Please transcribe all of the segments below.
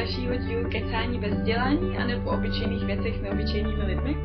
dalšího dílu Kecání bez vzdělání a nebo o obyčejných věcech s neobyčejnými lidmi.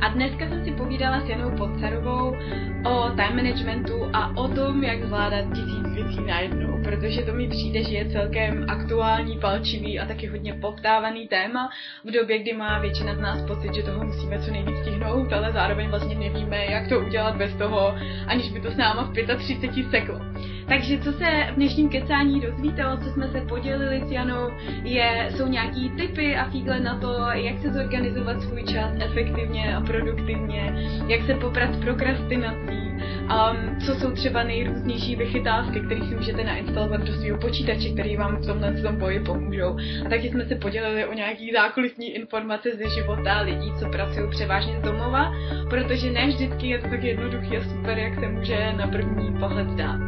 A dneska jsem si povídala s Janou Podcarovou o time managementu a o tom, jak zvládat tisíc věcí najednou, protože to mi přijde, že je celkem aktuální, palčivý a taky hodně poptávaný téma v době, kdy má většina z nás pocit, že toho musíme co nejvíc stihnout, ale zároveň vlastně nevíme, jak to udělat bez toho, aniž by to s náma v 35 seklo. Takže co se v dnešním kecání dozvíte, co jsme se podělili s Janou, je, jsou nějaký typy a fígle na to, jak se zorganizovat svůj čas efektivně a produktivně, jak se poprat s prokrastinací, um, co jsou třeba nejrůznější vychytávky, které si můžete nainstalovat do svého počítače, které vám v tomhle tom boji pomůžou. A taky jsme se podělili o nějaký zákulisní informace ze života lidí, co pracují převážně z domova, protože ne vždycky je to tak jednoduchý a super, jak se může na první pohled zdát.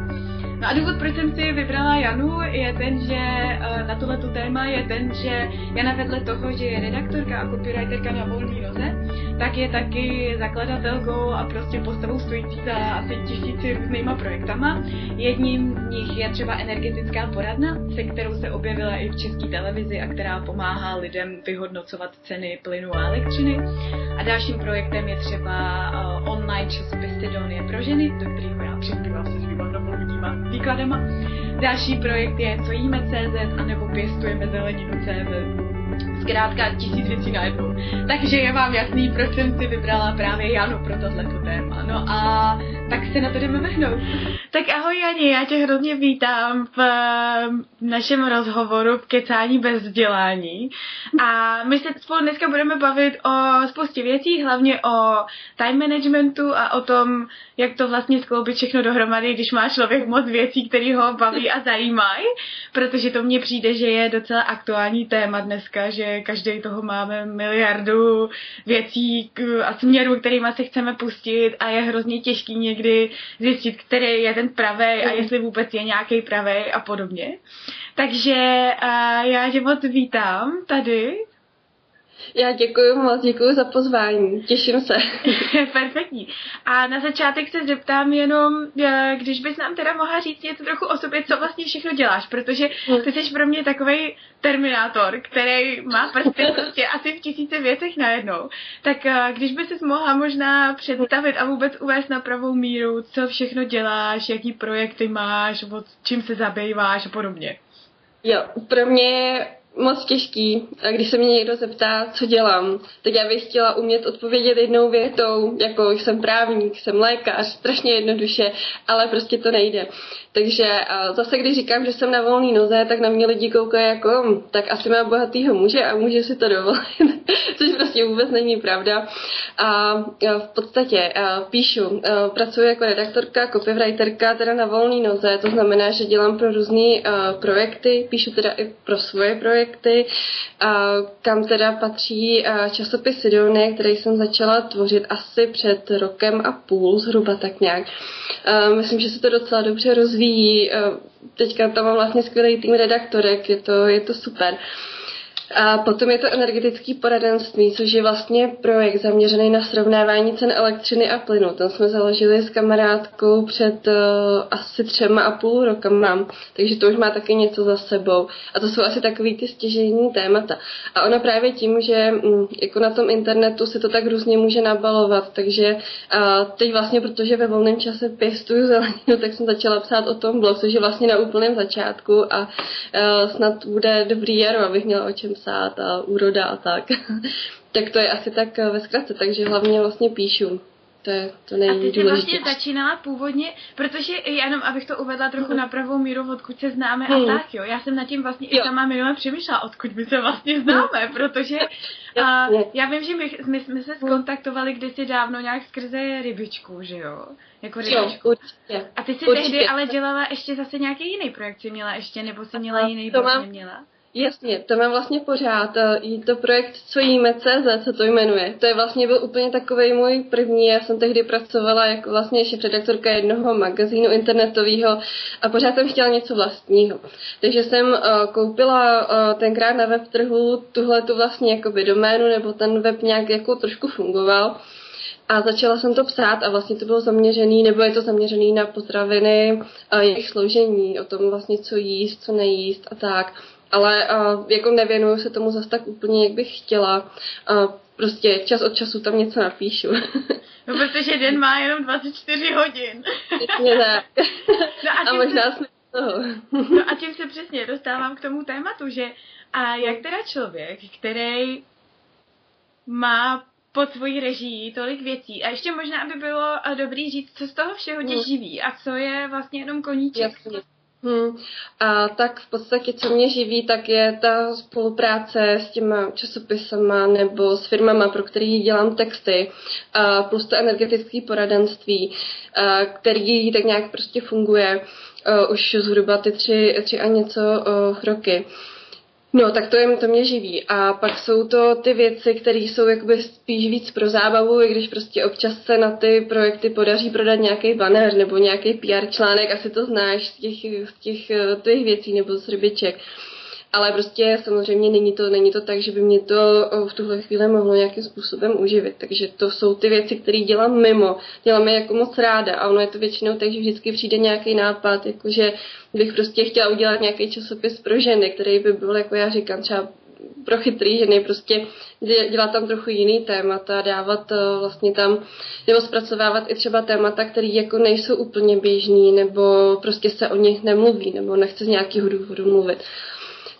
No a důvod, proč jsem si vybrala Janu, je ten, že eh, na tohleto téma je ten, že Jana vedle toho, že je redaktorka a copywriterka na volný noze, tak je taky zakladatelkou a prostě postavou stojící za asi tisíci různýma projektama. Jedním z nich je třeba energetická poradna, se kterou se objevila i v české televizi a která pomáhá lidem vyhodnocovat ceny plynu a elektřiny. A dalším projektem je třeba uh, online časopis Sidonie pro ženy, do kterého já přispívám se svýma novoludíma výkladama. Další projekt je Co jíme CZ, anebo Pěstujeme zeleninu CZ zkrátka tisíc věcí najednou. Takže je vám jasný, proč jsem si vybrala právě Janu pro tohleto téma. No a tak se na to jdeme vrhnout. Tak ahoj Jani, já tě hrozně vítám v našem rozhovoru v Kecání bez vzdělání. A my se spolu dneska budeme bavit o spoustě věcí, hlavně o time managementu a o tom, jak to vlastně skloubit všechno dohromady, když má člověk moc věcí, které ho baví a zajímají, protože to mně přijde, že je docela aktuální téma dneska, že každý toho máme miliardu věcí a směrů, kterými se chceme pustit a je hrozně těžký někdy zjistit, který je ten pravý a mm. jestli vůbec je nějaký pravý a podobně. Takže já tě moc vítám tady já děkuji moc, děkuji za pozvání, těším se. Perfektní. A na začátek se zeptám jenom, eh, když bys nám teda mohla říct něco trochu o sobě, co vlastně všechno děláš, protože hm. ty jsi pro mě takový terminátor, který má prsty prostě asi v tisíce věcech najednou. Tak eh, když by si mohla možná představit a vůbec uvést na pravou míru, co všechno děláš, jaký projekty máš, o čím se zabýváš a podobně. Jo, pro mě moc těžký, když se mě někdo zeptá, co dělám, tak já bych chtěla umět odpovědět jednou větou, jako jsem právník, jsem lékař, strašně jednoduše, ale prostě to nejde. Takže zase, když říkám, že jsem na volný noze, tak na mě lidi koukají jako, hm, tak asi má bohatýho muže a může si to dovolit, což prostě vůbec není pravda. A v podstatě píšu, pracuji jako redaktorka, copywriterka, teda na volný noze, to znamená, že dělám pro různé projekty, píšu teda i pro svoje projekty, kam teda patří časopis Sidonie, který jsem začala tvořit asi před rokem a půl, zhruba tak nějak. Myslím, že se to docela dobře rozvíjí rozvíjí. Eh, teďka tam mám vlastně skvělý tým redaktorek, je to, je to super. A potom je to energetický poradenství, což je vlastně projekt zaměřený na srovnávání cen elektřiny a plynu. Ten jsme založili s kamarádkou před uh, asi třema a půl rokama, takže to už má taky něco za sebou. A to jsou asi takový ty stěžení témata. A ona právě tím, že um, jako na tom internetu se to tak různě může nabalovat, takže uh, teď vlastně, protože ve volném čase pěstuju zeleninu, tak jsem začala psát o tom blog, což je vlastně na úplném začátku a uh, snad bude dobrý jaro, abych měla o čem psát a úroda a tak. tak to je asi tak ve zkratce, takže hlavně vlastně píšu. To je to A ty jsi vlastně začínala původně, protože jenom abych to uvedla trochu na pravou míru, odkud se známe hmm. a tak, jo. Já jsem nad tím vlastně jo. i sama minule přemýšlela, odkud my se vlastně známe, protože a, já vím, že my, my jsme se skontaktovali kdysi dávno nějak skrze rybičku, že jo? Jako rybičku. Jo, určitě. A ty jsi určitě. tehdy ale dělala ještě zase nějaký jiný projekt, měla ještě, nebo jsi měla jiný, to mám, měla? Jasně, to mám vlastně pořád. Je to projekt Co jíme CZ, co to jmenuje. To je vlastně byl úplně takový můj první. Já jsem tehdy pracovala jako vlastně ještě redaktorka jednoho magazínu internetového a pořád jsem chtěla něco vlastního. Takže jsem uh, koupila uh, tenkrát na web trhu tuhle tu vlastně jakoby doménu, nebo ten web nějak jako trošku fungoval. A začala jsem to psát a vlastně to bylo zaměřený, nebo je to zaměřený na potraviny jejich složení, o tom vlastně co jíst, co nejíst a tak. Ale uh, jako nevěnuju se tomu zase tak úplně, jak bych chtěla. Uh, prostě čas od času tam něco napíšu. No, protože den má jenom 24 hodin. Přesně tak. No a, a možná jsme toho. no a tím se přesně dostávám k tomu tématu, že a jak teda člověk, který má pod svojí režii tolik věcí. A ještě možná, aby bylo dobrý říct, co z toho všeho tě hmm. živí a co je vlastně jenom koníček. Jasně. Hmm. A tak v podstatě, co mě živí, tak je ta spolupráce s těma časopisama nebo s firmama, pro který dělám texty, a plus to energetické poradenství, a který tak nějak prostě funguje uh, už zhruba ty tři, tři a něco uh, roky. No, tak to, je, to mě živí. A pak jsou to ty věci, které jsou jakoby spíš víc pro zábavu, i když prostě občas se na ty projekty podaří prodat nějaký banner nebo nějaký PR článek, asi to znáš z těch, z těch, eh, těch věcí nebo z rybiček. Ale prostě samozřejmě není to, není to tak, že by mě to v tuhle chvíli mohlo nějakým způsobem uživit. Takže to jsou ty věci, které dělám mimo. Dělám je jako moc ráda a ono je to většinou tak, že vždycky přijde nějaký nápad, jakože bych prostě chtěla udělat nějaký časopis pro ženy, který by byl, jako já říkám, třeba pro chytrý ženy, prostě dělat tam trochu jiný témata, dávat vlastně tam, nebo zpracovávat i třeba témata, které jako nejsou úplně běžný, nebo prostě se o nich nemluví, nebo nechce z nějakého důvodu mluvit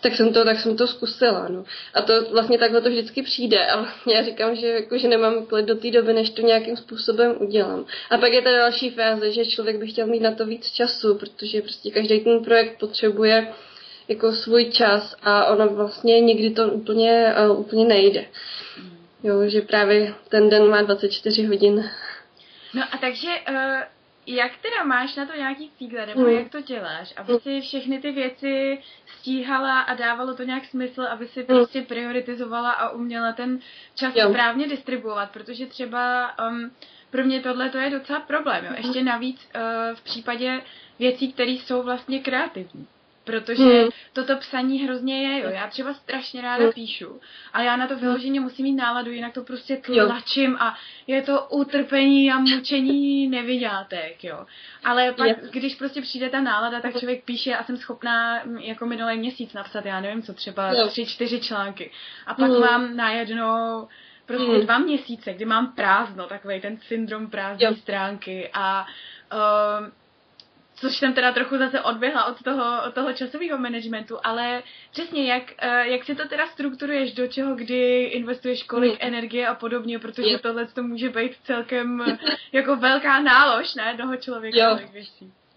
tak jsem to, tak jsem to zkusila, no. A to vlastně takhle to vždycky přijde a vlastně já říkám, že, jako, že nemám klid do té doby, než to nějakým způsobem udělám. A pak je ta další fáze, že člověk by chtěl mít na to víc času, protože prostě každý ten projekt potřebuje jako svůj čas a ono vlastně nikdy to úplně, uh, úplně nejde. Jo, že právě ten den má 24 hodin. No a takže uh, jak teda máš na to nějaký cíle, nebo mm. jak to děláš, aby si všechny ty věci stíhala a dávalo to nějak smysl, aby si mm. prostě prioritizovala a uměla ten čas jo. správně distribuovat, protože třeba um, pro mě tohle to je docela problém. Jo. Mm. Ještě navíc uh, v případě věcí, které jsou vlastně kreativní. Protože hmm. toto psaní hrozně je, jo. Já třeba strašně ráda hmm. píšu, ale já na to vyloženě musím mít náladu, jinak to prostě tlačím jo. a je to utrpení a mučení nevydělátek, jo. Ale pak, je. když prostě přijde ta nálada, tak člověk píše a jsem schopná jako minulý měsíc napsat, já nevím co, třeba jo. tři, čtyři články. A pak hmm. mám najednou prostě hmm. dva měsíce, kdy mám prázdno, takový ten syndrom prázdné stránky a uh, což jsem teda trochu zase odběhla od toho, od toho časového managementu, ale přesně jak, eh, jak si to teda strukturuješ, do čeho kdy investuješ kolik mm. energie a podobně, protože yep. tohle to může být celkem jako velká nálož na jednoho člověka. Jo.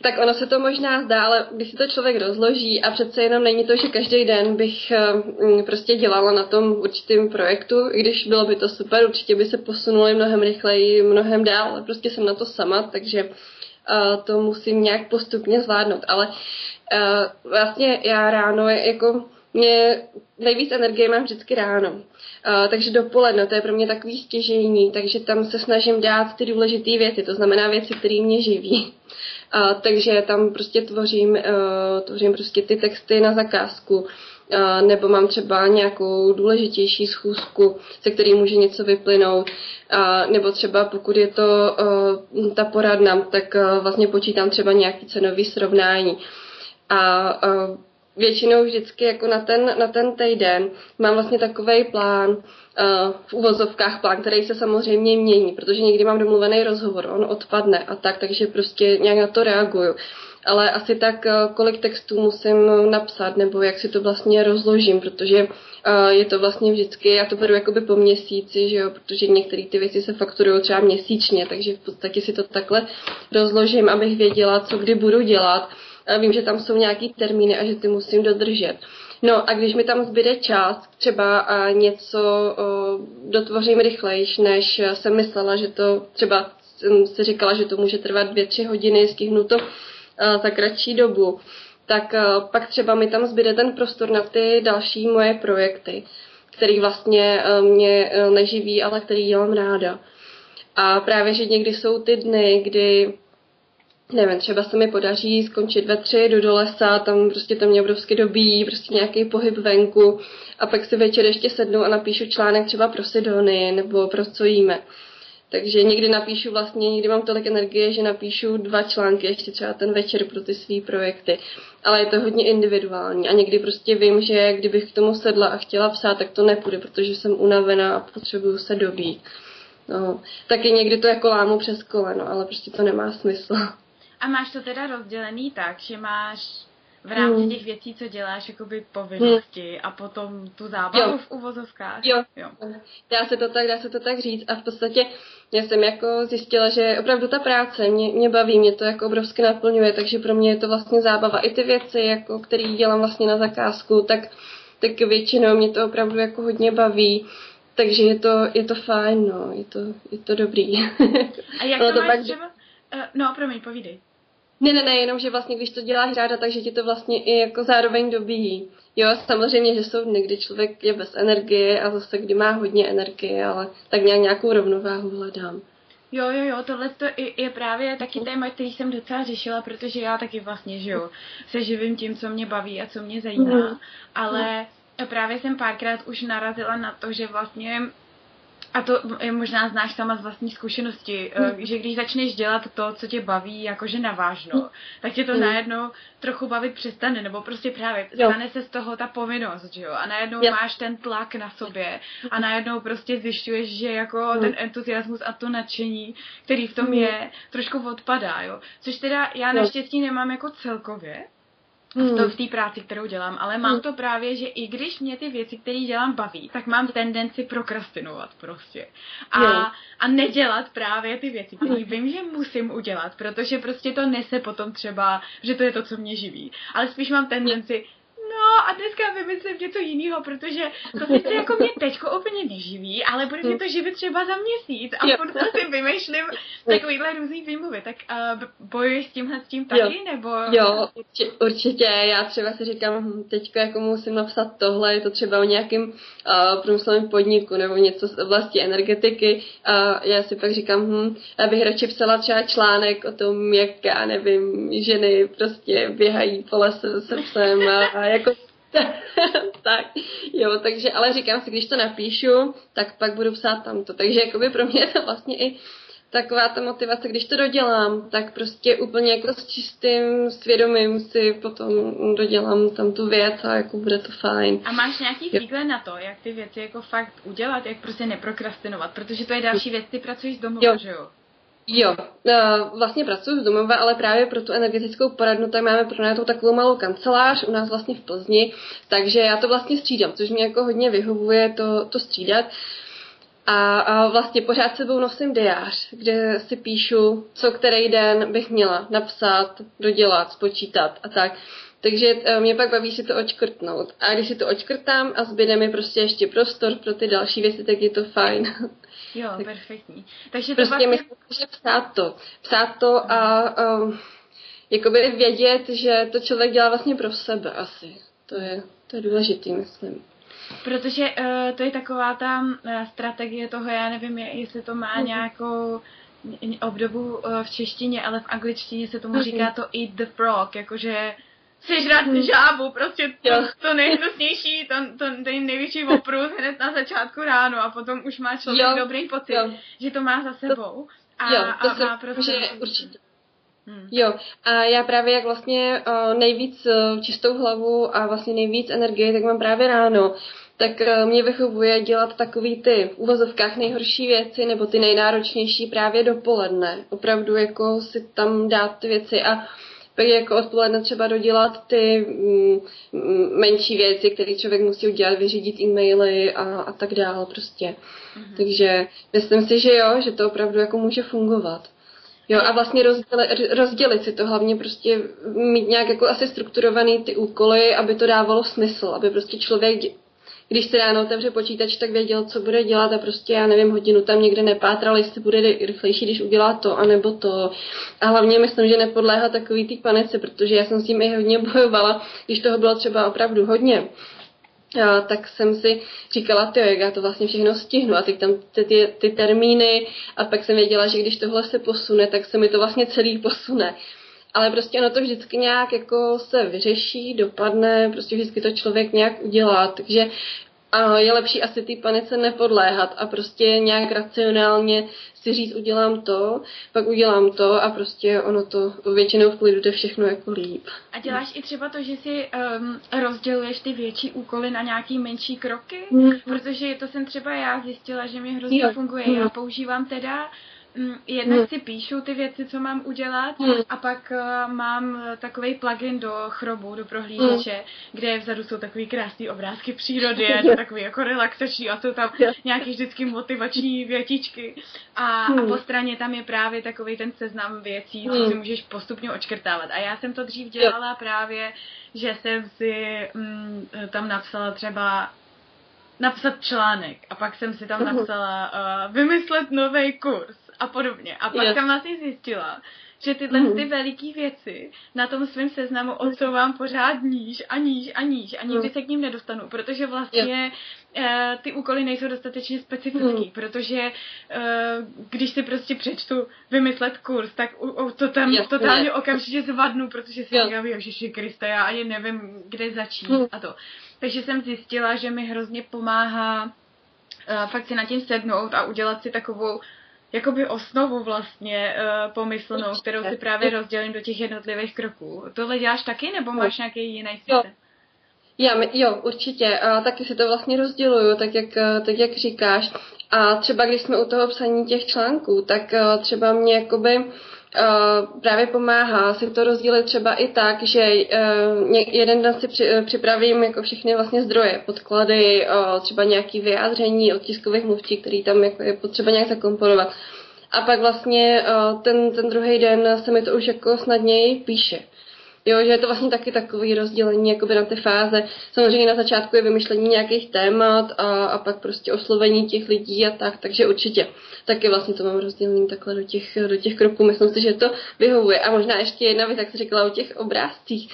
Tak ono se to možná zdá, ale když si to člověk rozloží a přece jenom není to, že každý den bych uh, prostě dělala na tom určitým projektu, i když bylo by to super, určitě by se posunuli mnohem rychleji, mnohem dál, ale prostě jsem na to sama, takže to musím nějak postupně zvládnout. Ale uh, vlastně já ráno, jako mě nejvíc energie mám vždycky ráno. Uh, takže dopoledne, to je pro mě takový stěžení, takže tam se snažím dát ty důležité věci, to znamená věci, které mě živí. Uh, takže tam prostě tvořím, uh, tvořím prostě ty texty na zakázku, nebo mám třeba nějakou důležitější schůzku, se který může něco vyplynout, nebo třeba pokud je to ta poradna, tak vlastně počítám třeba nějaký cenový srovnání. A většinou vždycky jako na ten, na ten týden mám vlastně takový plán, v uvozovkách plán, který se samozřejmě mění, protože někdy mám domluvený rozhovor, on odpadne a tak, takže prostě nějak na to reaguju ale asi tak, eh, kolik textů musím napsat, nebo jak si to vlastně rozložím, protože eh, je to vlastně vždycky, já to beru jakoby po měsíci, že jo, protože některé ty věci se fakturují třeba měsíčně, takže v podstatě si to takhle rozložím, abych věděla, co kdy budu dělat. Vím, že tam jsou nějaký termíny a že ty musím dodržet. No a když mi tam zbyde čas, třeba a něco o, dotvořím rychlejš, než jsem myslela, že to třeba jsem si říkala, že to může trvat dvě, tři hodiny, stihnu to Eh, za kratší dobu, tak eh, pak třeba mi tam zbyde ten prostor na ty další moje projekty, který vlastně eh, mě neživí, ale který dělám ráda. A právě, že někdy jsou ty dny, kdy nevím, třeba se mi podaří skončit ve tři, jdu do lesa, tam prostě to mě obrovsky dobíjí, prostě nějaký pohyb venku a pak si večer ještě sednu a napíšu článek třeba pro Sidony nebo pro co jíme Takže někdy napíšu vlastně, někdy mám tolik energie, že napíšu dva články, ještě třeba ten večer pro ty své projekty. Ale je to hodně individuální a někdy prostě vím, že kdybych k tomu sedla a chtěla psát, tak to nepůjde, protože jsem unavená a potřebuju se dobít. No, taky někdy to jako lámu přes koleno, ale prostě to nemá smysl. A máš to teda rozdělený tak, že máš v rámci hmm. těch věcí, co děláš, jakoby povinnosti hmm. a potom tu zábavu jo. v uvozovkách. Jo. jo. Dá se to tak, dá se to tak říct a v podstatě já jsem jako zjistila, že opravdu ta práce mě, mě baví, mě to jako obrovsky naplňuje, takže pro mě je to vlastně zábava. I ty věci, jako, které dělám vlastně na zakázku, tak, tak většinou mě to opravdu jako hodně baví. Takže je to, je to fajn, no, je to, je to dobrý. A jak to, to máš pak, třeba? Uh, no, promiň, povídej. Ne, ne, ne, jenom, že vlastně, když to děláš ráda, takže ti to vlastně i jako zároveň dobíjí. Jo, samozřejmě, že jsou dny, kdy člověk je bez energie a zase, kdy má hodně energie, ale tak nějak nějakou rovnováhu hledám. Jo, jo, jo, tohle to je právě taky téma, který jsem docela řešila, protože já taky vlastně, že jo, se živím tím, co mě baví a co mě zajímá, mm. ale právě jsem párkrát už narazila na to, že vlastně a to je možná znáš sama z vlastní zkušenosti, mm. že když začneš dělat to, co tě baví, jakože navážno, mm. tak tě to mm. najednou trochu bavit přestane, nebo prostě právě jo. stane se z toho ta povinnost, že jo, a najednou jo. máš ten tlak na sobě a najednou prostě zjišťuješ, že jako mm. ten entuziasmus a to nadšení, který v tom mm. je, trošku odpadá, jo, což teda já naštěstí nemám jako celkově, v, to, v té práci, kterou dělám, ale mám to právě, že i když mě ty věci, které dělám, baví, tak mám tendenci prokrastinovat prostě. A, a nedělat právě ty věci, které vím, že musím udělat, protože prostě to nese potom třeba, že to je to, co mě živí. Ale spíš mám tendenci, no a dneska vymyslím něco jiného, protože to sice jako mě teďko úplně neživí, ale bude mě to živit třeba za měsíc a furt si vymýšlím takovýhle různý výmluvy. Tak uh, bojuješ s tímhle s tím taky, jo. nebo? Jo, určitě. Já třeba si říkám, hm, teďko jako musím napsat tohle, je to třeba o nějakým uh, průmyslovém podniku nebo něco z oblasti energetiky a já si pak říkám, hm, abych radši psala třeba článek o tom, jak já nevím, ženy prostě běhají po lese se psem a, a jako tak, jo, takže, ale říkám si, když to napíšu, tak pak budu psát tamto. Takže jakoby pro mě je to vlastně i taková ta motivace, když to dodělám, tak prostě úplně jako s čistým svědomím si potom dodělám tam tu věc a jako bude to fajn. A máš nějaký výhled na to, jak ty věci jako fakt udělat, jak prostě neprokrastinovat, protože to je další věc, ty pracuješ domů, jo. že jo? Jo, vlastně pracuji z domova, ale právě pro tu energetickou poradnu tak máme pronajatou takovou malou kancelář u nás vlastně v Plzni, takže já to vlastně střídám, což mě jako hodně vyhovuje to, to střídat. A, a vlastně pořád sebou nosím diář, kde si píšu, co který den bych měla napsat, dodělat, spočítat a tak. Takže e, mě pak baví si to očkrtnout. A když si to očkrtám a zbyde mi prostě ještě prostor pro ty další věci, tak je to fajn. Jo, tak perfektní. Takže to prostě vlastně... myslím, že psát to. Psát to a um, jakoby vědět, že to člověk dělá vlastně pro sebe asi. To je, to je důležitý, myslím. Protože uh, to je taková ta uh, strategie toho, já nevím, jestli to má mm. nějakou obdobu uh, v češtině, ale v angličtině se tomu mm. říká to eat the frog, jakože sežrat žábu, prostě to, to nejhnusnější, to, to, ten největší oprus hned na začátku ráno a potom už má člověk jo. dobrý pocit, jo. že to má za sebou. A, jo, to a se, má prostě... Že určitě. Hmm. Jo, a já právě jak vlastně uh, nejvíc uh, čistou hlavu a vlastně nejvíc energie, tak mám právě ráno, tak uh, mě vychovuje dělat takový ty v uvozovkách nejhorší věci nebo ty nejnáročnější právě dopoledne. Opravdu jako si tam dát ty věci a pak jako odpoledne třeba dodělat ty mm, mm, menší věci, které člověk musí udělat, vyřídit e-maily a, a tak dále prostě. Mm-hmm. Takže myslím si, že jo, že to opravdu jako může fungovat. Jo, a vlastně rozdělit, rozdělit si to, hlavně prostě mít nějak jako asi strukturovaný ty úkoly, aby to dávalo smysl, aby prostě člověk když se ráno otevře počítač, tak věděl, co bude dělat a prostě, já nevím, hodinu tam někde nepátral, jestli bude rychlejší, když udělá to, anebo to. A hlavně myslím, že nepodléhá takový ty panice, protože já jsem s tím i hodně bojovala, když toho bylo třeba opravdu hodně. A, tak jsem si říkala, ty, jak já to vlastně všechno stihnu a teď tam ty, ty, ty termíny a pak jsem věděla, že když tohle se posune, tak se mi to vlastně celý posune ale prostě ono to vždycky nějak jako se vyřeší, dopadne, prostě vždycky to člověk nějak udělá, takže a je lepší asi té panice nepodléhat a prostě nějak racionálně si říct, udělám to, pak udělám to a prostě ono to většinou v klidu jde všechno jako líp. A děláš i třeba to, že si um, rozděluješ ty větší úkoly na nějaký menší kroky? Mm. Protože to jsem třeba já zjistila, že mi hrozně jo. funguje. Já používám teda Mm, jednak hmm. si píšu ty věci, co mám udělat hmm. a pak uh, mám eh, takový plugin do chrobu, do prohlížeče, hmm. kde vzadu jsou takový krásný obrázky přírody a to takový jako relaxační a jsou tam nějaký vždycky motivační větičky a, hmm. a po straně tam je právě takový ten seznam věcí, co hmm. si můžeš postupně očkrtávat. A já jsem to dřív dělala právě, že jsem si mm, tam napsala třeba napsat článek a pak jsem si tam mhm. napsala uh, vymyslet nový kurz a podobně. A pak yes. jsem vlastně zjistila, že tyhle mm. ty veliký věci na tom svém seznamu odsouvám pořád níž a níž a níž a nikdy mm. se k ním nedostanu, protože vlastně yeah. uh, ty úkoly nejsou dostatečně specifický, mm. protože uh, když si prostě přečtu vymyslet kurz, tak uh, to tam yes, totálně yeah. okamžitě zvadnu, protože si yeah. říkám, Ježiši Krista, já ani nevím, kde začít mm. a to. Takže jsem zjistila, že mi hrozně pomáhá uh, fakt si na tím sednout a udělat si takovou jakoby osnovu vlastně uh, pomyslnou, kterou si právě rozdělím do těch jednotlivých kroků. Tohle děláš taky, nebo máš nějaký jiný systém? Já, jo, určitě. A taky si to vlastně rozděluju, tak jak, eh, tak jak říkáš. A třeba když jsme u toho psaní těch článků, tak uh, třeba mě jakoby Uh, právě pomáhá si to rozdělit třeba i tak, že uh, jeden den si při, připravím jako všechny vlastně zdroje, podklady, uh, třeba nějaký vyjádření od tiskových mluvčí, který tam jako je potřeba nějak zakomponovat. A pak vlastně ten, ten druhý den se mi to už jako snadněji píše. Jo, že je to vlastně taky takový rozdělení jakoby na ty fáze. Samozřejmě na začátku je vymyšlení nějakých témat a, a pak prostě oslovení těch lidí a tak, takže určitě taky vlastně to mám rozdělení takhle do těch, do těch kroků. Myslím si, že to vyhovuje. A možná ještě jedna věc, jak jsi říkala o těch obrázcích.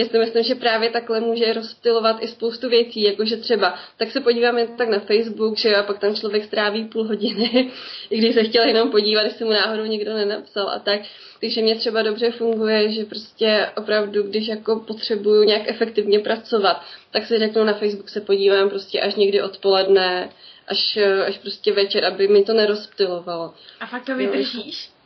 Já si myslím, že právě takhle může rozptilovat i spoustu věcí, jakože třeba, tak se podíváme tak na Facebook, že jo, a pak tam člověk stráví půl hodiny, i když se chtěl jenom podívat, jestli mu náhodou někdo nenapsal a tak. Takže mě třeba dobře funguje, že prostě opravdu, když jako potřebuju nějak efektivně pracovat, tak si řeknu na Facebook se podívám prostě až někdy odpoledne, až, až prostě večer, aby mi to nerozptilovalo. A fakt to vydržíš? No,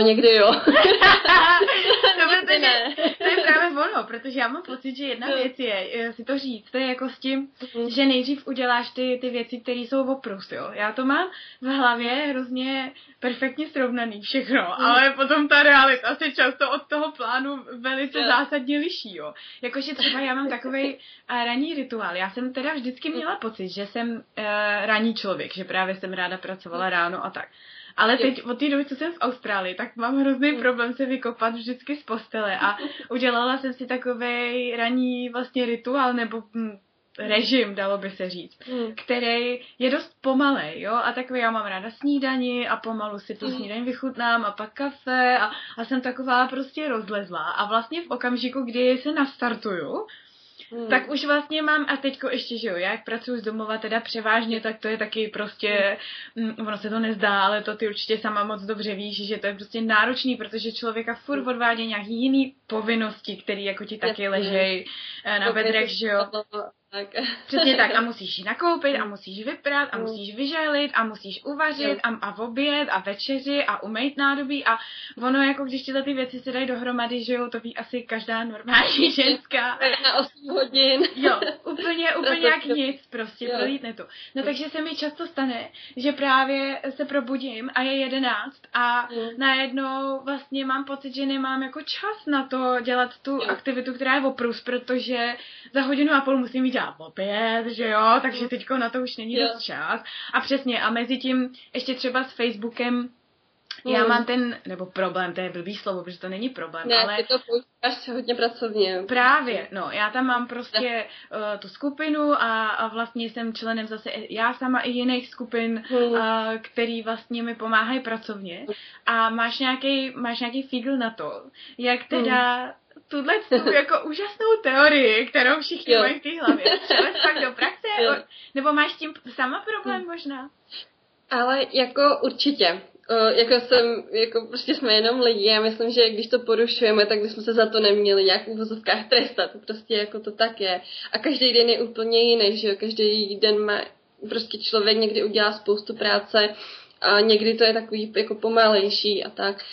někdy jo. no, protože ne. to je právě ono, protože já mám pocit, že jedna věc je si to říct, to je jako s tím, mm. že nejdřív uděláš ty, ty věci, které jsou oprus, jo. Já to mám v hlavě hrozně perfektně srovnaný všechno, mm. ale potom ta realita se často od toho plánu velice yeah. zásadně liší, jo. Jakože třeba já mám takový uh, ranní rituál. Já jsem teda vždycky měla pocit, že jsem uh, ranní člověk, že právě jsem ráda pracovala ráno a tak. Ale teď od té doby, co jsem v Austrálii, tak mám hrozný hmm. problém se vykopat vždycky z postele a udělala jsem si takový ranní vlastně rituál nebo hm, režim, dalo by se říct, mm. který je dost pomalej, jo, a takový já mám ráda snídani a pomalu si tu mm. snídaní vychutnám a pak kafe a, a jsem taková prostě rozlezlá a vlastně v okamžiku, kdy se nastartuju, Hmm. Tak už vlastně mám, a teďko ještě, že jo, já jak pracuji z domova teda převážně, tak to je taky prostě, mm, ono se to nezdá, ale to ty určitě sama moc dobře víš, že to je prostě náročný, protože člověka furt hmm. odvádí nějaký jiný povinnosti, které jako ti taky ležejí eh, na bedrech, že jo. Tak. Přesně tak. A musíš ji nakoupit, a musíš vyprat, a musíš vyželit, a musíš uvařit, a, a v oběd, a večeři, a umýt nádobí. A ono, jako když tyhle ty věci se dají dohromady, že jo, to ví asi každá normální ženská. Na 8 hodin. Jo, úplně, úplně jak nic, prostě, prolítne to. No takže se mi často stane, že právě se probudím a je jedenáct a mm. najednou vlastně mám pocit, že nemám jako čas na to dělat tu jo. aktivitu, která je oprus, protože za hodinu a půl musím jít dělat opět, že jo, takže teďko na to už není jo. dost čas. A přesně, a mezi tím ještě třeba s Facebookem já hmm. mám ten, nebo problém, to je blbý slovo, protože to není problém, ne, ale... ty to používáš hodně pracovně. Právě, no, já tam mám prostě uh, tu skupinu a, a vlastně jsem členem zase já sama i jiných skupin, hmm. uh, který vlastně mi pomáhají pracovně. A máš nějaký, máš nějaký fígl na to, jak teda hmm tuhle tu jako úžasnou teorii, kterou všichni mají v té hlavě, převést pak do praxe? Jo. Nebo máš s tím sama problém možná? Ale jako určitě. jako jsem, jako prostě jsme jenom lidi. Já myslím, že když to porušujeme, tak bychom se za to neměli nějak v uvozovkách trestat. Prostě jako to tak je. A každý den je úplně jiný, že jo. Každý den má prostě člověk někdy udělá spoustu práce a někdy to je takový jako pomalejší a tak.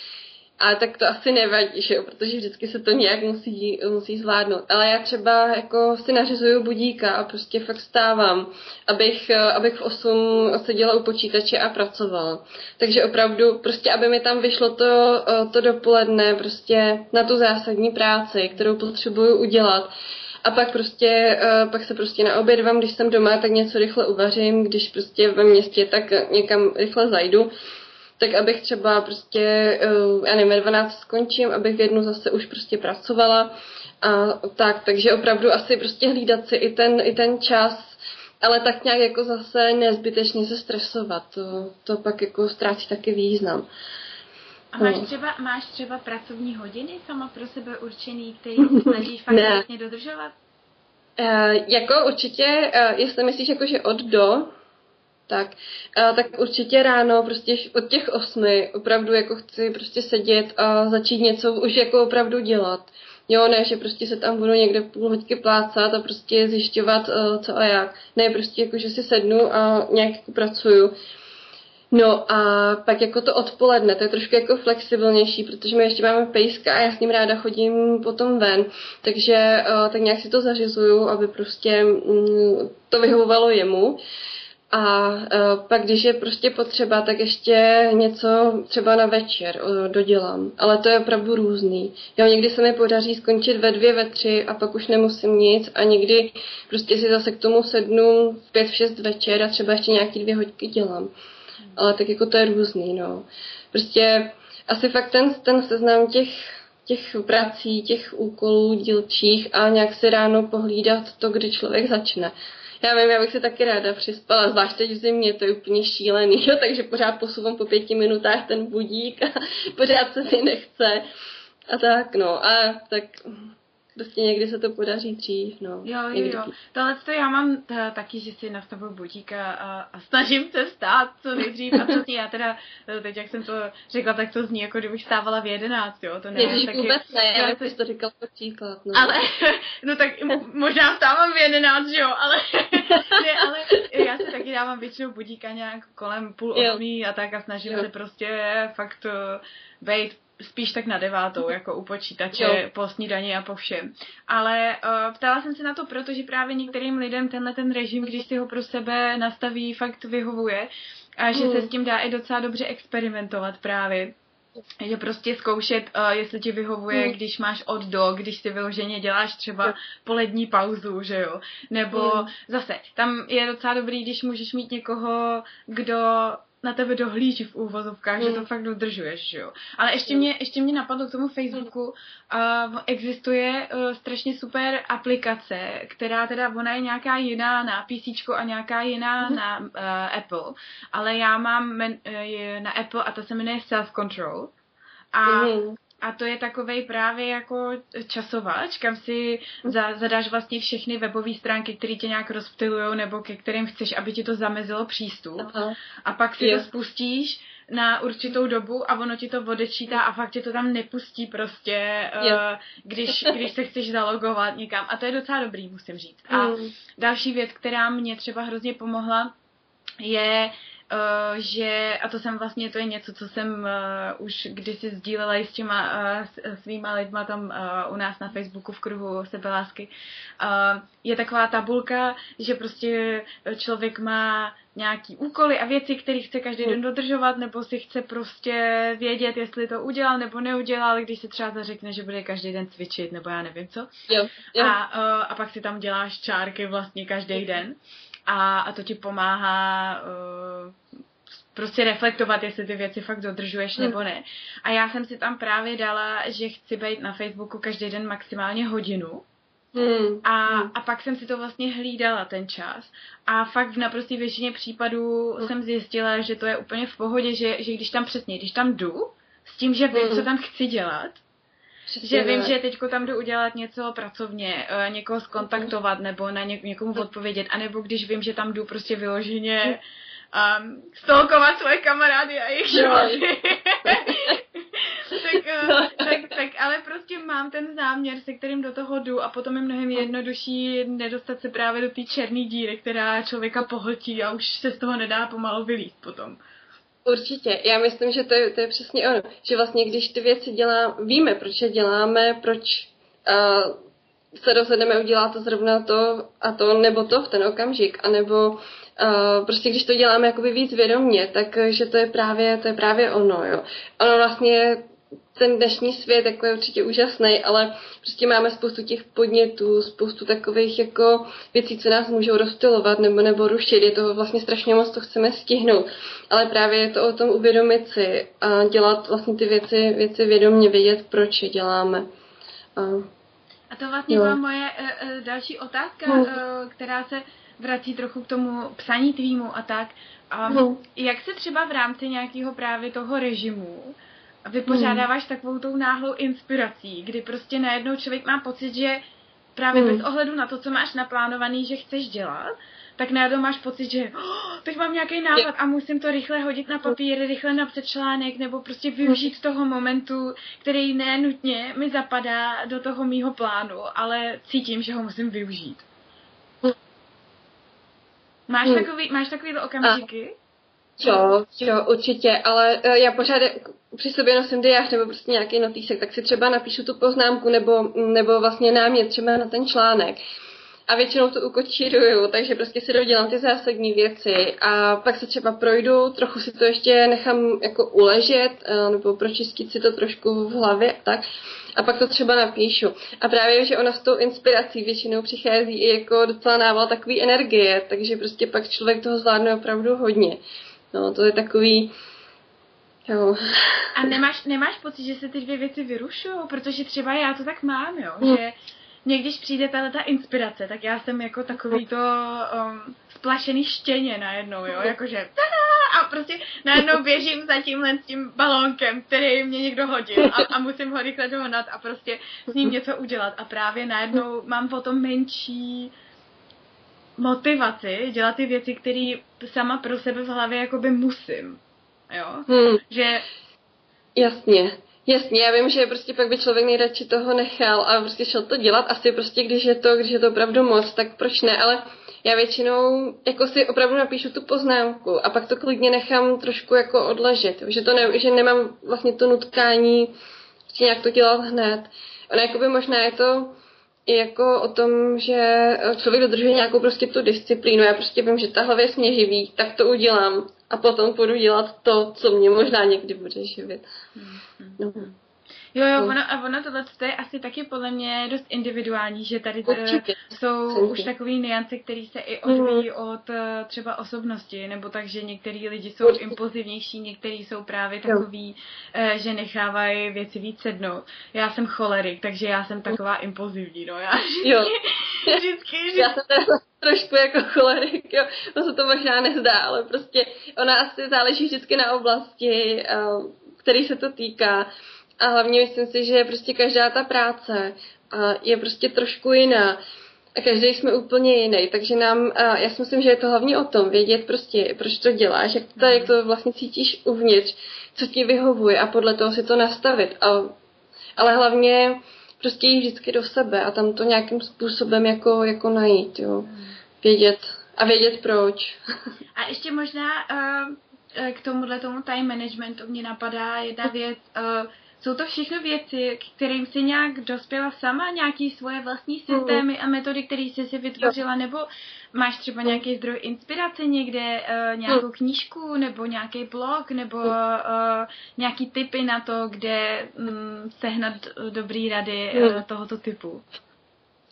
A tak to asi nevadí, že jo, protože vždycky se to nějak musí, musí zvládnout. Ale já třeba jako si nařizuju budíka a prostě fakt stávám, abych, abych v 8 seděla u počítače a pracovala. Takže opravdu prostě, aby mi tam vyšlo to, to dopoledne prostě na tu zásadní práci, kterou potřebuju udělat. A pak prostě, pak se prostě naobědvám, když jsem doma, tak něco rychle uvařím, když prostě ve městě, tak někam rychle zajdu tak abych třeba prostě, eh, já nevím, 12 skončím, abych v jednu zase už prostě pracovala a tak, takže opravdu asi prostě hlídat si i ten, i ten čas, ale tak nějak jako zase nezbytečně se stresovat, to, to pak jako ztrácí taky význam. A máš no. třeba, máš třeba pracovní hodiny sama pro sebe určený, který se snažíš fakt vlastně dodržovat? Uh, jako určitě, uh, jestli myslíš jako, že od do, tak, a, tak určitě ráno, prostě od těch osmi, opravdu jako chci prostě sedět a začít něco už jako opravdu dělat. Jo, ne, že prostě se tam budu někde půl hodky plácat a prostě zjišťovat, uh, co a jak. Ne, prostě jako, že si sednu a nějak jako pracuju. No a pak jako to odpoledne, to je trošku jako flexibilnější, protože my ještě máme pejska a já s ním ráda chodím potom ven, takže uh, tak nějak si to zařizuju, aby prostě um, to vyhovovalo jemu. A uh, pak, když je prostě potřeba, tak ještě něco třeba na večer dodělám. Ale to je opravdu různý. Jo, někdy se mi podaří skončit ve dvě, ve tři a pak už nemusím nic a někdy prostě si zase k tomu sednu v pět, v šest večer a třeba ještě nějaký dvě hodky dělám. Ale tak jako to je různý, no. Prostě asi fakt ten, ten seznam těch těch prací, těch úkolů dílčích a nějak si ráno pohlídat to, kdy člověk začne. Já vím, já bych se taky ráda přispala, zvlášť teď v zimě, to je úplně šílený, jo, takže pořád posouvám po pěti minutách ten budík a pořád se mi nechce. A tak, no, a tak prostě někdy se to podaří dřív, no. Jo, jo, jo. Tohle to já mám t- taky, že si nastavuju budíka a, a snažím se stát co nejdřív a co já teda, eh, teď jak jsem to řekla, tak to zní jako kdybych stávala v jedenáct, jo, to ne. Ježiš, taky, vůbec ne, já bych to říkal jako příklad, no. Ale, no tak možná vstávám v jedenáct, jo, ale, ne, ale já se taky dávám většinou budíka nějak kolem půl osmí a tak a snažím jo. se prostě fakt uh, být spíš tak na devátou, jako u počítače, jo. po snídani a po všem. Ale uh, ptala jsem se na to proto, že právě některým lidem tenhle ten režim, když si ho pro sebe nastaví, fakt vyhovuje a že mm. se s tím dá i docela dobře experimentovat právě. Že prostě zkoušet, uh, jestli ti vyhovuje, mm. když máš od do, když si vyloženě děláš třeba polední pauzu, že jo. Nebo mm. zase, tam je docela dobrý, když můžeš mít někoho, kdo na tebe dohlíží v úvozovkách, mm. že to mm. fakt dodržuješ, že jo. Ale ještě mě, ještě mě napadlo k tomu Facebooku, uh, existuje uh, strašně super aplikace, která teda, ona je nějaká jiná na PC a nějaká jiná mm. na uh, Apple, ale já mám men, uh, na Apple a to se jmenuje Self Control. A mm. A to je takovej právě jako časovač, kam si za, zadáš vlastně všechny webové stránky, které tě nějak rozptilujou nebo ke kterým chceš, aby ti to zamezilo přístup. Aha. A pak si je. to spustíš na určitou dobu a ono ti to odečítá a fakt tě to tam nepustí prostě, uh, když, když se chceš zalogovat někam. A to je docela dobrý, musím říct. A mm. další věc, která mě třeba hrozně pomohla, je Uh, že, a to jsem vlastně, to je něco, co jsem uh, už kdysi sdílela i s těma uh, svýma lidma tam uh, u nás na Facebooku v kruhu sebelásky, uh, je taková tabulka, že prostě člověk má nějaký úkoly a věci, které chce každý den dodržovat, nebo si chce prostě vědět, jestli to udělal nebo neudělal, když se třeba zařekne, že bude každý den cvičit, nebo já nevím co. Jo, jo. A, uh, a pak si tam děláš čárky vlastně každý den a, a to ti pomáhá uh, prostě reflektovat, jestli ty věci fakt dodržuješ hmm. nebo ne. A já jsem si tam právě dala, že chci být na Facebooku každý den maximálně hodinu. Hmm. A, hmm. a pak jsem si to vlastně hlídala ten čas. A fakt v naprostý většině případů hmm. jsem zjistila, že to je úplně v pohodě, že, že když tam přesně, když tam jdu, s tím, že vím, hmm. co tam chci dělat, že vím, že teďko tam jdu udělat něco pracovně, uh, někoho skontaktovat nebo na ně, někomu odpovědět, anebo když vím, že tam jdu prostě vyloženě um, stolkovat svoje kamarády a jejich životy. tak, uh, tak, tak, ale prostě mám ten záměr, se kterým do toho jdu a potom je mnohem jednodušší nedostat se právě do té černé díry, která člověka pohltí a už se z toho nedá pomalu vylít potom. Určitě. Já myslím, že to je, to je přesně ono. Že vlastně, když ty věci děláme, víme, proč je děláme, proč uh, se rozhodneme udělat to zrovna to a to, nebo to v ten okamžik, anebo uh, prostě když to děláme jakoby víc vědomně, tak že to je právě, to je právě ono, jo. Ono vlastně ten dnešní svět jako je určitě úžasný, ale prostě máme spoustu těch podnětů, spoustu takových jako věcí, co nás můžou rozstylovat nebo, nebo rušit. Je toho vlastně strašně moc, to chceme stihnout. Ale právě je to o tom uvědomit si a dělat vlastně ty věci, věci vědomě, vědět, proč je děláme. A, a to vlastně jo. byla moje uh, další otázka, uh, která se vrací trochu k tomu psaní tvýmu a tak. Um, uh, jak se třeba v rámci nějakého právě toho režimu vypořádáváš hmm. takovou tou náhlou inspirací, kdy prostě najednou člověk má pocit, že právě hmm. bez ohledu na to, co máš naplánovaný, že chceš dělat, tak najednou máš pocit, že oh, teď mám nějaký nápad a musím to rychle hodit na papír, rychle napsat článek, nebo prostě využít toho momentu, který nenutně mi zapadá do toho mýho plánu, ale cítím, že ho musím využít. Máš hmm. takový, máš takový okamžiky? Jo, jo, určitě, ale uh, já pořád při sobě nosím diář nebo prostě nějaký notýsek, tak si třeba napíšu tu poznámku nebo, nebo vlastně námět třeba na ten článek. A většinou to ukočíruju, takže prostě si dodělám ty zásadní věci a pak se třeba projdu, trochu si to ještě nechám jako uležet uh, nebo pročistit si to trošku v hlavě tak. A pak to třeba napíšu. A právě, že ona s tou inspirací většinou přichází i jako docela nával takový energie, takže prostě pak člověk toho zvládne opravdu hodně. No, to je takový, Jo. A nemáš, nemáš pocit, že se ty dvě věci vyrušují? Protože třeba já to tak mám, jo, mm. že mě když přijde tahle ta inspirace, tak já jsem jako takový to um, splašený štěně najednou, jo, jakože a prostě najednou běžím za tímhle s tím balónkem, který mě někdo hodil a, a musím ho rychle dohnat a prostě s ním něco udělat a právě najednou mám potom menší motivaci dělat ty věci, které sama pro sebe v hlavě jakoby musím. Jo? Hmm. Že... Jasně. Jasně, já vím, že prostě pak by člověk nejradši toho nechal a prostě šel to dělat. Asi prostě, když je to, když je to opravdu moc, tak proč ne, ale já většinou jako si opravdu napíšu tu poznámku a pak to klidně nechám trošku jako odležet, že to ne, že nemám vlastně to nutkání prostě nějak to dělat hned. Ono jakoby možná je to i jako o tom, že člověk dodržuje nějakou prostě tu disciplínu. Já prostě vím, že tahle věc mě živí, tak to udělám a potom půjdu dělat to, co mě možná někdy bude živit. Mm-hmm. No. Jo, jo, ono, a ono tohle je asi taky podle mě dost individuální, že tady eh, jsou Určitě. už takový niance, které se i odvíjí mm. od eh, třeba osobnosti, nebo tak, že některý lidi jsou Určitě. impulzivnější, někteří jsou právě takový, jo. Eh, že nechávají věci víc sednout. Já jsem cholerik, takže já jsem taková impulzivní, no já jo. vždycky, vždycky. Já jsem teda trošku jako cholerik, jo. To se to možná nezdá, ale prostě ona asi záleží vždycky na oblasti, který se to týká. A hlavně myslím si, že prostě každá ta práce je prostě trošku jiná. A každý jsme úplně jiný, takže nám, já si myslím, že je to hlavně o tom, vědět prostě, proč to děláš, jak to, jak to vlastně cítíš uvnitř, co ti vyhovuje a podle toho si to nastavit. A, ale hlavně prostě jít vždycky do sebe a tam to nějakým způsobem jako, jako najít, jo. Vědět a vědět proč. A ještě možná uh, k tomuhle tomu time managementu mě napadá jedna věc, uh, jsou to všechno věci, k kterým si nějak dospěla sama, nějaký svoje vlastní mhm. systémy a metody, které jsi si vytvořila, nebo máš třeba nějaký zdroj inspirace někde, uh, nějakou mhm. knížku, nebo nějaký blog, nebo uh, nějaký typy na to, kde um, sehnat dobrý rady uh, tohoto typu?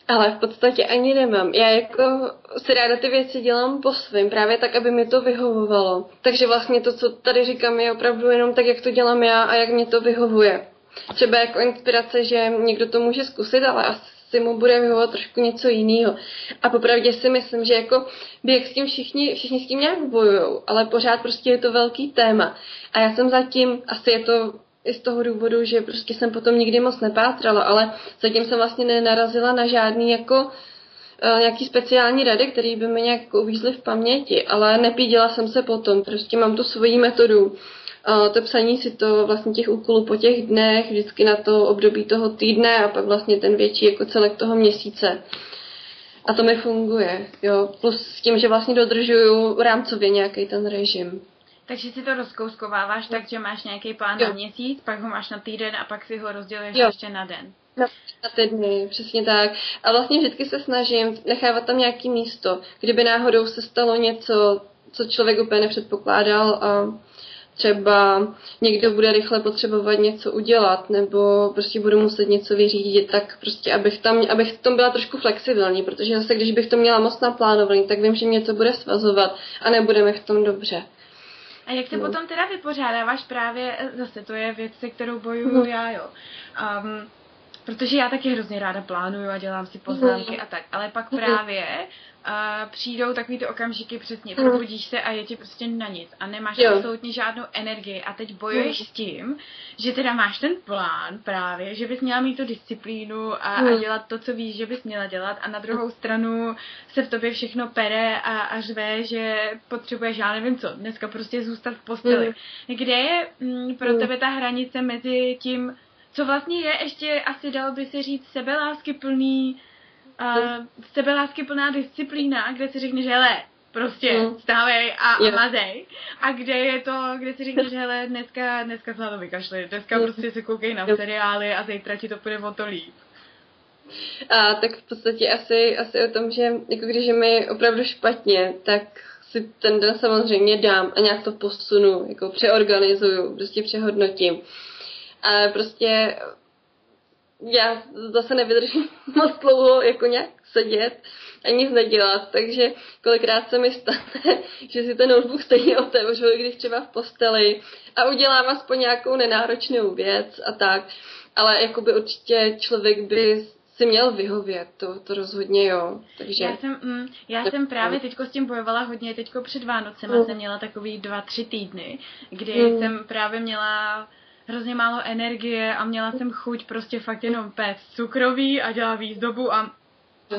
Ale v podstatě ani nemám. Já jako si ráda ty věci dělám po svým, právě tak, aby mi to vyhovovalo. Takže vlastně to, co tady říkám, je opravdu jenom tak, jak to dělám já a jak mě to vyhovuje. Třeba jako inspirace, že někdo to může zkusit, ale asi mu bude vyhovovat trošku něco jiného. A popravdě si myslím, že jako jak s tím všichni, všichni s tím nějak bojují, ale pořád prostě je to velký téma. A já jsem zatím, asi je to i z toho důvodu, že prostě jsem potom nikdy moc nepátrala, ale zatím jsem vlastně nenarazila na žádný jako uh, nějaký speciální rady, které by mi nějak uvízly v paměti, ale nepíděla jsem se potom, prostě mám tu svoji metodu. Uh, to psaní si to vlastně těch úkolů po těch dnech, vždycky na to období toho týdne a pak vlastně ten větší jako celek toho měsíce. A to mi funguje, jo. Plus s tím, že vlastně dodržuju rámcově nějaký ten režim. Takže si to rozkouskováváš tak, že máš nějaký plán jo. na měsíc, pak ho máš na týden a pak si ho rozděluješ jo. ještě na den. Na, na ty dny, přesně tak. A vlastně vždycky se snažím nechávat tam nějaký místo, kdyby náhodou se stalo něco, co člověk úplně nepředpokládal a třeba někdo bude rychle potřebovat něco udělat, nebo prostě budu muset něco vyřídit, tak prostě abych tam, abych v tom byla trošku flexibilní, protože zase když bych to měla moc naplánovaný, tak vím, že mě to bude svazovat a nebudeme v tom dobře. A jak se no. potom teda vypořádáváš právě, zase to je věc, se kterou bojuju mm. já, jo. Um, protože já taky hrozně ráda plánuju a dělám si poznámky mm. a tak, ale pak mm. právě uh, přijdou takový ty okamžiky přesně, mm. probudíš se a je ti prostě na nic a nemáš jo. absolutně žádnou energii a teď bojuješ mm. s tím, že teda máš ten plán právě, že bys měla mít tu disciplínu a, mm. a dělat to, co víš, že bys měla dělat a na druhou stranu se v tobě všechno pere a, a řve, že potřebuješ, já nevím co, dneska prostě zůstat v posteli. Mm. Kde je mm, pro mm. tebe ta hranice mezi tím, co vlastně je ještě asi dalo by se říct sebelásky plný uh, sebelásky plná disciplína, kde si řekneš, hele, prostě mm. stávej a, a mazej. A kde je to, kde si řekneš, hele, dneska, dneska se na to vykašli, dneska mm. prostě se koukej na seriály a zítra ti to půjde o to líp. A tak v podstatě asi, asi o tom, že jako když je mi opravdu špatně, tak si ten den samozřejmě dám a nějak to posunu, jako přeorganizuju, prostě přehodnotím. A prostě já zase nevydržím moc dlouho jako nějak sedět a nic nedělat, takže kolikrát se mi stane, že si ten notebook stejně otevřu, když třeba v posteli a udělám aspoň nějakou nenáročnou věc a tak, ale jakoby určitě člověk by si měl vyhovět, to, to rozhodně jo. Takže... Já jsem, mm, já jsem právě teďko s tím bojovala hodně, teďko před Vánocem mm. jsem měla takový dva, tři týdny, kdy mm. jsem právě měla hrozně málo energie a měla jsem chuť prostě fakt jenom péct cukroví a dělat výzdobu a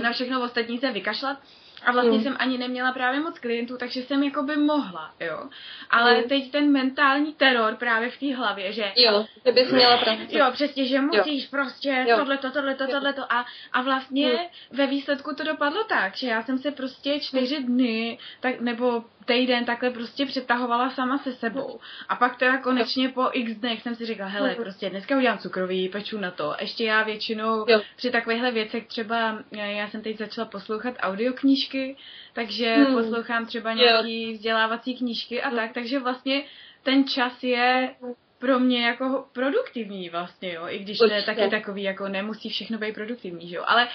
na všechno ostatní se vykašlat. A vlastně mm. jsem ani neměla právě moc klientů, takže jsem jako by mohla, jo. Ale mm. teď ten mentální teror právě v té hlavě, že... Jo, že bys měla prostě. Jo, přesně, že musíš jo. prostě jo. tohleto, tohleto, tohleto. A, a vlastně mm. ve výsledku to dopadlo tak, že já jsem se prostě čtyři dny, tak, nebo týden takhle prostě přetahovala sama se sebou. A pak teda konečně po x dnech jsem si říkala, hele, prostě dneska udělám cukrový, peču na to. Ještě já většinou jo. při takovýchhle věcech třeba, já jsem teď začala poslouchat audioknížky, takže hmm. poslouchám třeba nějaký vzdělávací knížky a hmm. tak, takže vlastně ten čas je pro mě jako produktivní vlastně, jo, i když to je taky takový, jako nemusí všechno být produktivní, že jo, ale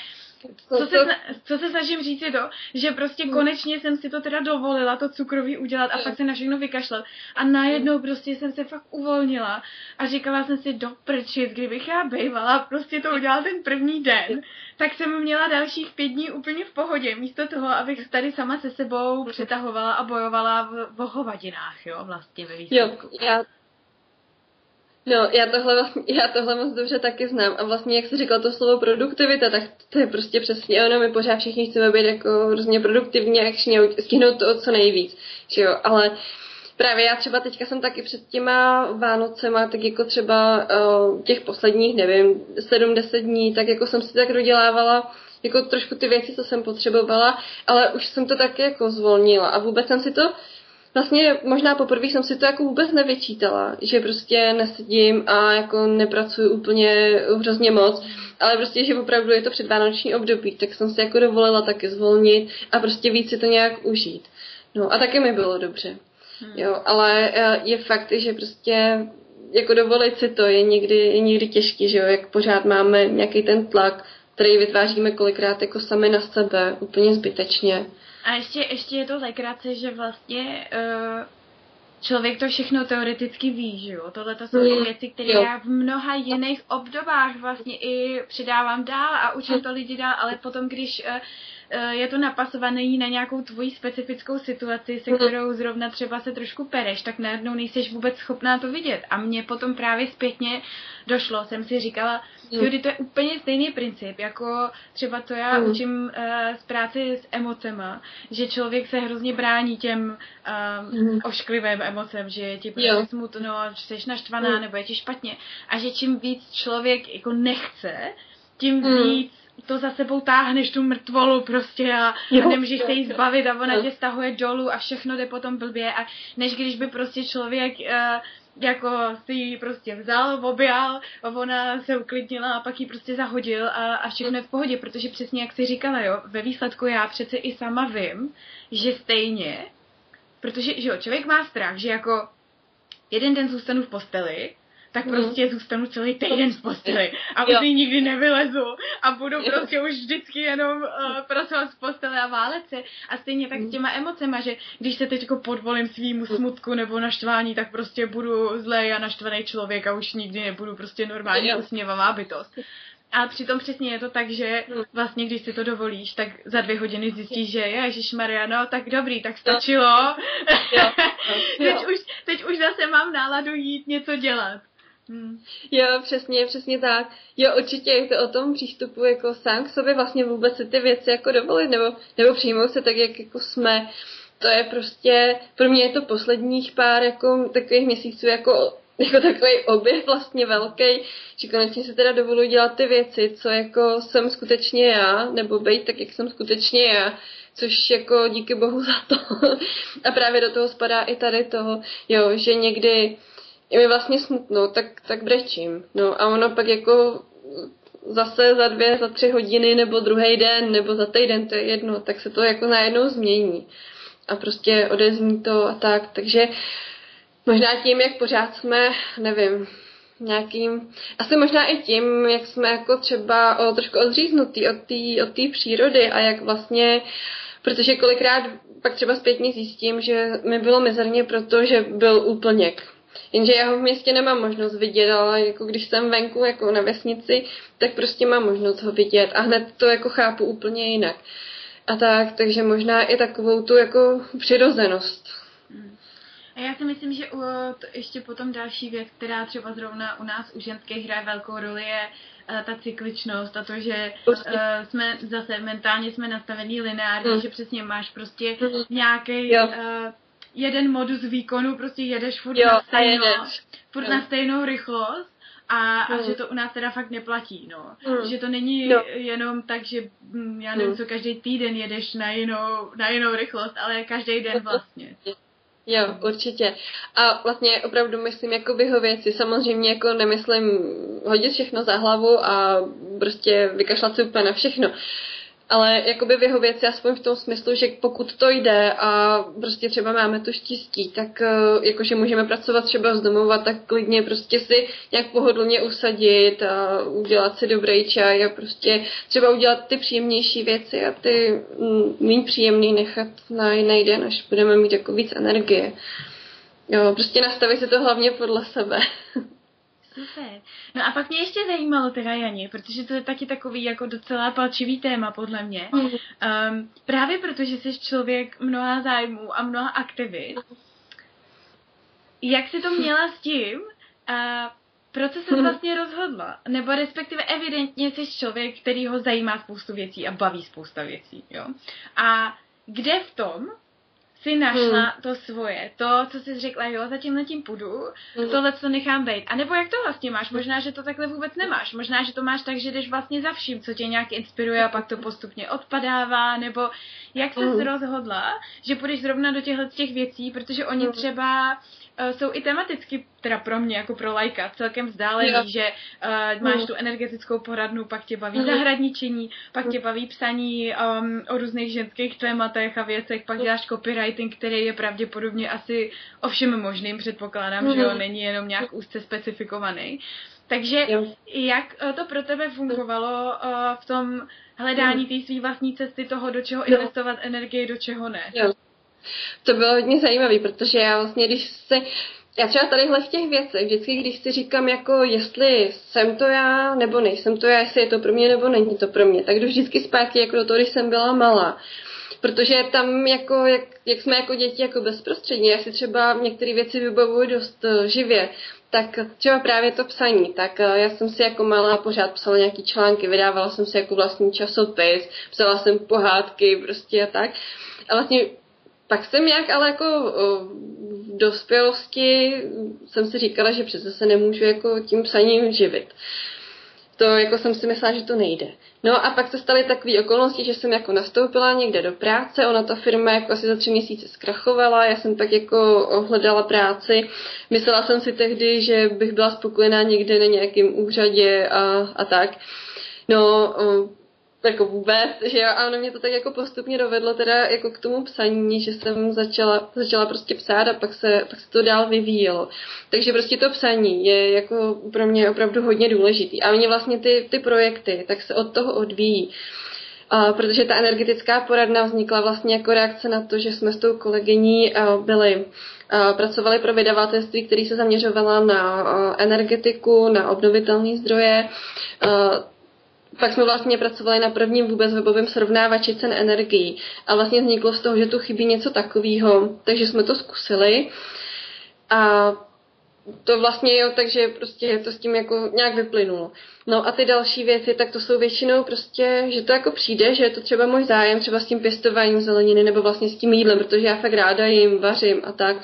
co se, co se snažím říct je to, že prostě hmm. konečně jsem si to teda dovolila, to cukroví udělat a pak se na všechno vykašlat. A najednou prostě jsem se fakt uvolnila a říkala jsem si do prčit, kdybych já bejvala, prostě to udělala ten první den, tak jsem měla dalších pět dní úplně v pohodě, místo toho, abych tady sama se sebou hmm. přetahovala a bojovala v, v hovadinách, jo, vlastně ve výsledku. Jo, já No, já tohle, já tohle moc dobře taky znám. A vlastně, jak jsi říkal to slovo produktivita, tak to je prostě přesně ono. My pořád všichni chceme být jako hrozně produktivní a stihnout to co nejvíc. Že jo? Ale právě já třeba teďka jsem taky před těma Vánocema, tak jako třeba uh, těch posledních, nevím, 7-10 dní, tak jako jsem si tak dodělávala jako trošku ty věci, co jsem potřebovala, ale už jsem to taky jako zvolnila a vůbec jsem si to vlastně možná poprvé jsem si to jako vůbec nevyčítala, že prostě nesedím a jako nepracuji úplně hrozně moc, ale prostě, že opravdu je to předvánoční období, tak jsem si jako dovolila taky zvolnit a prostě víc si to nějak užít. No a taky mi bylo dobře. Hmm. Jo, ale e, je fakt, že prostě jako dovolit si to je někdy, je někdy těžký, že jo, jak pořád máme nějaký ten tlak, který vytváříme kolikrát jako sami na sebe, úplně zbytečně. A ještě, ještě je to legrace, že vlastně uh, člověk to všechno teoreticky ví, že jo? Tohle to jsou mm. věci, které já v mnoha jiných obdobách vlastně i předávám dál a učím to lidi dál, ale potom, když uh, uh, je to napasované na nějakou tvoji specifickou situaci, se mhm. kterou zrovna třeba se trošku pereš, tak najednou nejseš vůbec schopná to vidět. A mně potom právě zpětně došlo, jsem si říkala, Judy, to je úplně stejný princip, jako třeba to já mm. učím uh, z práce s emocema, že člověk se hrozně brání těm uh, mm. ošklivým emocem, že je ti prostě smutno, že jsi naštvaná, mm. nebo je ti špatně. A že čím víc člověk jako nechce, tím mm. víc to za sebou táhneš tu mrtvolu prostě a, jo, a nemůžeš se jí zbavit a ona tě stahuje dolů a všechno jde potom blbě. A než když by prostě člověk uh, jako si ji prostě vzal, objal, ona se uklidnila a pak ji prostě zahodil a, a všechno je v pohodě, protože přesně jak si říkala, jo, ve výsledku já přece i sama vím, že stejně, protože, že jo, člověk má strach, že jako jeden den zůstanu v posteli, tak mhm. prostě zůstanu celý týden v posteli a už nikdy nevylezu a budu prostě už vždycky jenom uh, pracovat z postele a válet se. A stejně tak s mhm. těma emocema, že když se teď jako podvolím svýmu smutku nebo naštvání, tak prostě budu zlej a naštvaný člověk a už nikdy nebudu prostě normálně usměvavá bytost. A přitom přesně je to tak, že mhm. vlastně, když si to dovolíš, tak za dvě hodiny zjistíš, že Ježíš Maria, no tak dobrý, tak stačilo. Jo. Jo. teď, už, teď už zase mám náladu jít něco dělat. Hmm. Jo, přesně, přesně tak. Jo, určitě je to o tom přístupu jako sám k sobě vlastně vůbec si ty věci jako dovolit, nebo, nebo přijmout se tak, jak jako jsme. To je prostě, pro mě je to posledních pár jako takových měsíců jako jako takový objev vlastně velký, že konečně se teda dovoluji dělat ty věci, co jako jsem skutečně já, nebo být tak, jak jsem skutečně já, což jako díky bohu za to. A právě do toho spadá i tady toho, jo, že někdy je mi vlastně smutno, tak, tak brečím. No a ono pak jako zase za dvě, za tři hodiny, nebo druhý den, nebo za týden, to je jedno, tak se to jako najednou změní. A prostě odezní to a tak. Takže možná tím, jak pořád jsme, nevím, nějakým, asi možná i tím, jak jsme jako třeba o, trošku odříznutý od té od tý přírody a jak vlastně, protože kolikrát pak třeba zpětně zjistím, že mi bylo mizerně proto, že byl úplněk Jenže já ho v městě nemám možnost vidět, ale jako když jsem venku jako na vesnici, tak prostě mám možnost ho vidět a hned to jako chápu úplně jinak. A tak, takže možná i takovou tu jako přirozenost. A já si myslím, že u, to ještě potom další věc, která třeba zrovna u nás u ženských hraje velkou roli, je uh, ta cykličnost a to, že uh, jsme zase mentálně jsme nastavení lineárně, mm. že přesně máš prostě mm. nějaký uh, jeden modus výkonu, prostě jedeš furt, jo, na, stejno, furt na stejnou rychlost a, a že to u nás teda fakt neplatí, no. Mm. Že to není no. jenom tak, že hm, já nevím, mm. co každý týden jedeš na jinou, na jinou rychlost, ale každý den vlastně. Jo, určitě. A vlastně opravdu myslím jako vyhovět si. Samozřejmě jako nemyslím hodit všechno za hlavu a prostě vykašlat si úplně na všechno. Uh, ale jakoby vyhovět si aspoň v tom smyslu, že pokud to jde a prostě třeba máme to štěstí, tak eh, jakože můžeme pracovat třeba z domova, tak klidně prostě si nějak pohodlně usadit a udělat si dobrý čaj a prostě třeba udělat ty příjemnější věci a ty mm, méně příjemný nechat na jiný den, až budeme mít jako víc energie. Jo, prostě nastavit si to hlavně podle sebe. Super. No a pak mě ještě zajímalo teda, Janě, protože to je taky takový jako docela palčivý téma, podle mě. Um, právě protože jsi člověk mnoha zájmů a mnoha aktivit. Jak jsi to měla s tím, a proč jsi vlastně rozhodla? Nebo respektive evidentně jsi člověk, který ho zajímá spoustu věcí a baví spousta věcí, jo? A kde v tom si našla hmm. to svoje, to, co jsi řekla, jo, za tímhle tím půjdu, hmm. tohle co nechám být. A nebo jak to vlastně máš? Možná, že to takhle vůbec nemáš. Možná, že to máš tak, že jdeš vlastně za vším, co tě nějak inspiruje a pak to postupně odpadává, nebo jak jsi hmm. rozhodla, že půjdeš zrovna do těchto těch věcí, protože oni hmm. třeba uh, jsou i tematicky, teda pro mě, jako pro lajka, celkem vzdálený, jo. že uh, máš mm. tu energetickou poradnu, pak tě baví mm. zahradničení, pak mm. tě baví psaní um, o různých ženských tématech a věcech, pak děláš copywriting, který je pravděpodobně asi o všem možným, předpokládám, mm. že jo, není jenom nějak úzce specifikovaný. Takže jo. jak uh, to pro tebe fungovalo uh, v tom hledání té své vlastní cesty toho, do čeho jo. investovat energii, do čeho ne? Jo. To bylo hodně zajímavé, protože já vlastně, když se já třeba tadyhle v těch věcech, vždycky, když si říkám, jako jestli jsem to já, nebo nejsem to já, jestli je to pro mě, nebo není to pro mě, tak jdu vždycky zpátky jako do toho, když jsem byla malá. Protože tam, jako, jak, jak jsme jako děti jako bezprostředně, já si třeba některé věci vybavuju dost uh, živě, tak třeba právě to psaní, tak uh, já jsem si jako malá pořád psala nějaký články, vydávala jsem si jako vlastní časopis, psala jsem pohádky prostě a tak. A vlastně pak jsem nějak ale jako v dospělosti jsem si říkala, že přece se nemůžu jako tím psaním živit. To jako jsem si myslela, že to nejde. No a pak se staly takové okolnosti, že jsem jako nastoupila někde do práce, ona ta firma jako asi za tři měsíce zkrachovala, já jsem tak jako hledala práci. Myslela jsem si tehdy, že bych byla spokojená někde na nějakém úřadě a, a tak. No, jako vůbec, že jo, a ono mě to tak jako postupně dovedlo teda jako k tomu psaní, že jsem začala, začala prostě psát a pak se, pak se to dál vyvíjelo. Takže prostě to psaní je jako pro mě opravdu hodně důležitý. A mě vlastně ty, ty projekty, tak se od toho odvíjí. A protože ta energetická poradna vznikla vlastně jako reakce na to, že jsme s tou kolegyní byli pracovali pro vydavatelství, který se zaměřovala na energetiku, na obnovitelné zdroje pak jsme vlastně pracovali na prvním vůbec webovém srovnávači cen energií a vlastně vzniklo z toho, že tu chybí něco takového, takže jsme to zkusili a to vlastně jo, takže prostě to s tím jako nějak vyplynulo. No a ty další věci, tak to jsou většinou prostě, že to jako přijde, že je to třeba můj zájem, třeba s tím pěstováním zeleniny nebo vlastně s tím jídlem, protože já fakt ráda jim, vařím a tak.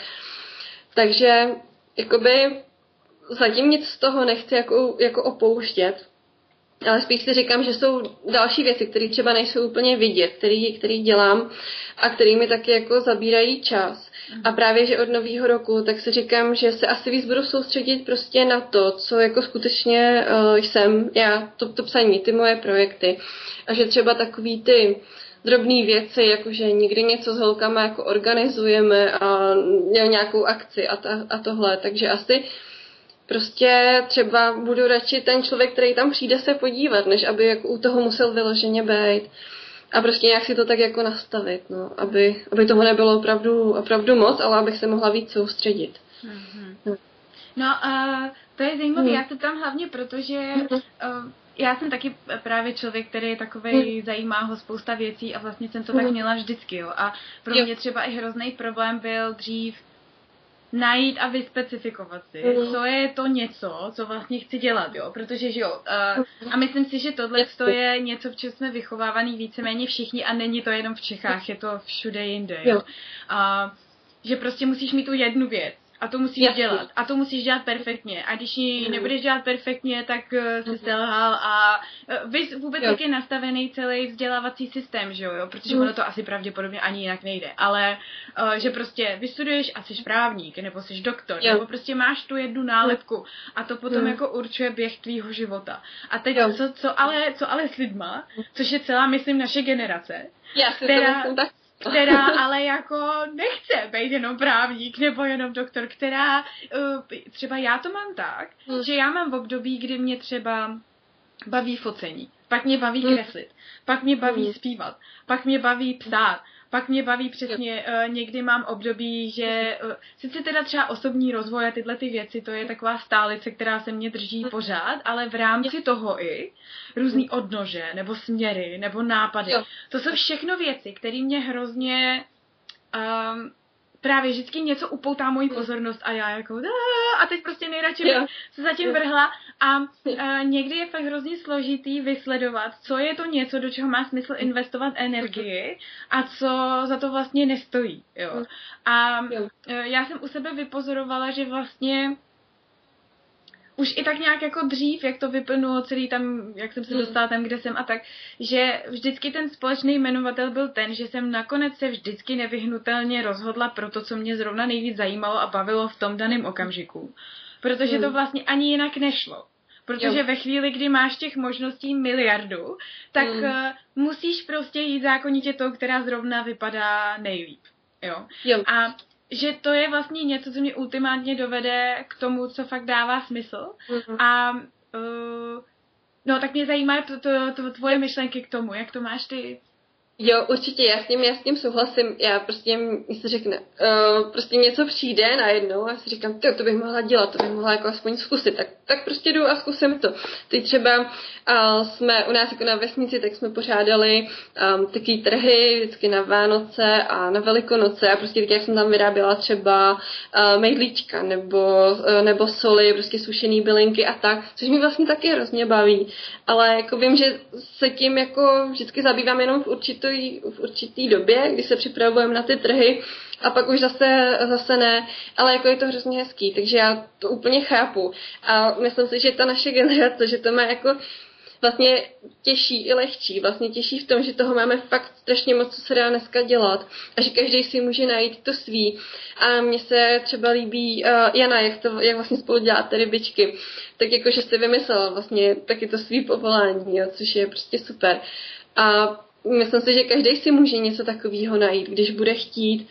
Takže jakoby zatím nic z toho nechci jako, jako opouštět, ale spíš si říkám, že jsou další věci, které třeba nejsou úplně vidět, který, který dělám a který mi taky jako zabírají čas. A mhm. právě, že od nového roku, tak si říkám, že se asi víc budu soustředit prostě na to, co jako skutečně uh, jsem já, to, to psaní, ty moje projekty. A že třeba takový ty drobné věci, jakože někdy něco s holkama jako organizujeme a nějakou akci a, ta, a tohle. Takže asi prostě třeba budu radši ten člověk, který tam přijde se podívat, než aby jako u toho musel vyloženě být. A prostě nějak si to tak jako nastavit, no, aby, aby toho nebylo opravdu, opravdu moc, ale abych se mohla víc soustředit. Mm-hmm. No, no uh, to je zajímavé, mm. já se tam hlavně proto, že uh, já jsem taky právě člověk, který je takový, mm. zajímá ho spousta věcí a vlastně jsem to mm. tak měla vždycky, jo. A pro jo. mě třeba i hrozný problém byl dřív najít a vyspecifikovat si, mm. co je to něco, co vlastně chci dělat, jo, protože, že jo, uh, a myslím si, že tohle to je něco, v čem jsme vychovávaný víceméně všichni a není to jenom v Čechách, je to všude jinde, jo. A, že prostě musíš mít tu jednu věc, a to musíš Jasný. dělat. A to musíš dělat perfektně. A když ji mm. nebudeš dělat perfektně, tak eh, se selhal a uh, vůbec jak je nastavený celý vzdělávací systém, že jo, jo? protože mm. ono to asi pravděpodobně ani jinak nejde. Ale uh, že prostě vystuduješ a jsi právník, nebo jsi doktor, jo. nebo prostě máš tu jednu nálepku a to potom mm. jako určuje běh tvýho života. A teď co, co, ale, co ale s lidma, což je celá, myslím, naše generace, Já si která, to tak která ale jako nechce být jenom právník nebo jenom doktor, která uh, třeba já to mám tak, hmm. že já mám v období, kdy mě třeba baví focení, pak mě baví hmm. kreslit, pak mě baví hmm. zpívat, pak mě baví psát, pak mě baví přesně, uh, někdy mám období, že uh, sice teda třeba osobní rozvoj a tyhle ty věci, to je taková stálice, která se mě drží pořád, ale v rámci toho i různý odnože, nebo směry, nebo nápady. To jsou všechno věci, které mě hrozně um, právě vždycky něco upoutá moji pozornost a já jako a teď prostě nejradši bych se zatím vrhla a, a někdy je fakt hrozně složitý vysledovat, co je to něco, do čeho má smysl investovat energii a co za to vlastně nestojí. Jo. A e, já jsem u sebe vypozorovala, že vlastně už i tak nějak jako dřív, jak to vyplnulo celý tam, jak jsem se hmm. dostala tam, kde jsem a tak, že vždycky ten společný jmenovatel byl ten, že jsem nakonec se vždycky nevyhnutelně rozhodla pro to, co mě zrovna nejvíc zajímalo a bavilo v tom daném okamžiku. Protože to vlastně ani jinak nešlo. Protože jo. ve chvíli, kdy máš těch možností miliardu, tak mm. uh, musíš prostě jít zákonitě tou, která zrovna vypadá nejlíp. Jo. jo. A že to je vlastně něco, co mě ultimátně dovede k tomu, co fakt dává smysl. Mm-hmm. A uh, no, tak mě zajímá to, to, to tvoje myšlenky k tomu, jak to máš ty. Jo, určitě, já s tím, já s tím souhlasím. Já prostě, mi se řekne, uh, prostě něco přijde najednou a si říkám, to, to bych mohla dělat, to bych mohla jako aspoň zkusit. Tak, tak prostě jdu a zkusím to. Teď třeba uh, jsme u nás jako na vesnici, tak jsme pořádali um, takové trhy vždycky na Vánoce a na Velikonoce a prostě tak jsem tam vyráběla třeba uh, mejdlíčka nebo, uh, nebo soli, prostě sušený bylinky a tak, což mi vlastně taky hrozně baví. Ale jako vím, že se tím jako vždycky zabývám jenom v určitou v určitý době, kdy se připravujeme na ty trhy a pak už zase, zase ne, ale jako je to hrozně hezký, takže já to úplně chápu. A myslím si, že ta naše generace, že to má jako vlastně těžší i lehčí, vlastně těžší v tom, že toho máme fakt strašně moc, co se dá dneska dělat. A že každý si může najít to svý. A mně se třeba líbí uh, Jana, jak, to, jak vlastně spolu děláte rybičky, tak jako, že jste vymyslel vlastně taky to svý povolání, jo, což je prostě super. A myslím si, že každý si může něco takového najít, když bude chtít.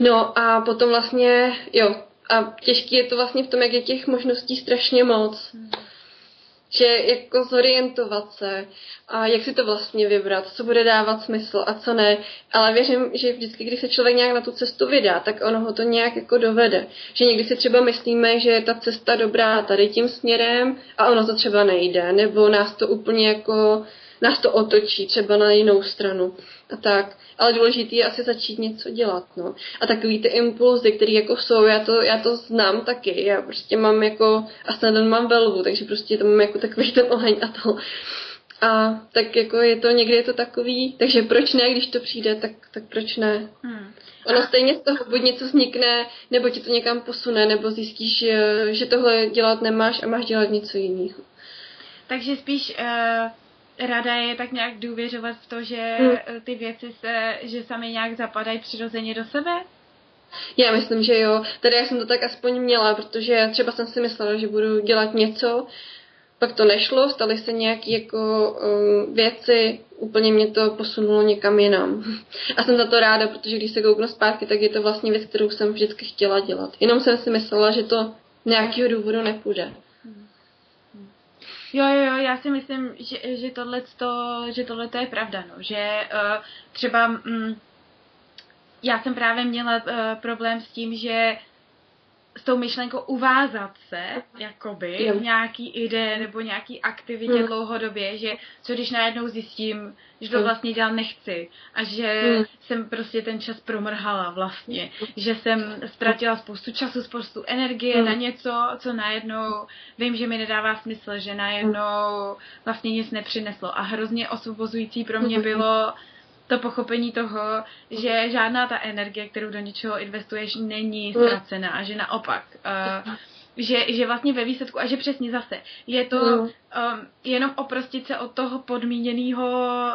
No a potom vlastně, jo, a těžký je to vlastně v tom, jak je těch možností strašně moc. Že jako zorientovat se a jak si to vlastně vybrat, co bude dávat smysl a co ne. Ale věřím, že vždycky, když se člověk nějak na tu cestu vydá, tak ono ho to nějak jako dovede. Že někdy si třeba myslíme, že je ta cesta dobrá tady tím směrem a ono to třeba nejde. Nebo nás to úplně jako nás to otočí třeba na jinou stranu a tak. Ale důležité je asi začít něco dělat, no. A takový ty impulzy, které jako jsou, já to, já to znám taky. Já prostě mám jako, a snad mám velvu, takže prostě to mám jako takový ten oheň a to. A tak jako je to, někdy je to takový, takže proč ne, když to přijde, tak, tak proč ne. Hmm. Ono stejně z toho buď něco vznikne, nebo ti to někam posune, nebo zjistíš, že tohle dělat nemáš a máš dělat něco jiného. Takže spíš uh rada je tak nějak důvěřovat v to, že hmm. ty věci se, že sami nějak zapadají přirozeně do sebe? Já myslím, že jo. Tady já jsem to tak aspoň měla, protože třeba jsem si myslela, že budu dělat něco, pak to nešlo, staly se nějaké jako um, věci, úplně mě to posunulo někam jinam. A jsem za to ráda, protože když se kouknu zpátky, tak je to vlastně věc, kterou jsem vždycky chtěla dělat. Jenom jsem si myslela, že to nějakého důvodu nepůjde. Jo, jo, jo, já si myslím, že, že tohle že je pravda, no, že uh, třeba mm, já jsem právě měla uh, problém s tím, že s tou myšlenkou uvázat se, jakoby, jo. v nějaký ide nebo nějaký aktivitě hmm. dlouhodobě, že co když najednou zjistím, že to vlastně dělat nechci a že hmm. jsem prostě ten čas promrhala vlastně, že jsem ztratila spoustu času, spoustu energie hmm. na něco, co najednou vím, že mi nedává smysl, že najednou vlastně nic nepřineslo a hrozně osvobozující pro mě bylo to pochopení toho, že žádná ta energie, kterou do něčeho investuješ, není mm. ztracená a že naopak. Uh, že, že vlastně ve výsledku, a že přesně zase, je to mm. um, jenom oprostit se od toho podmíněného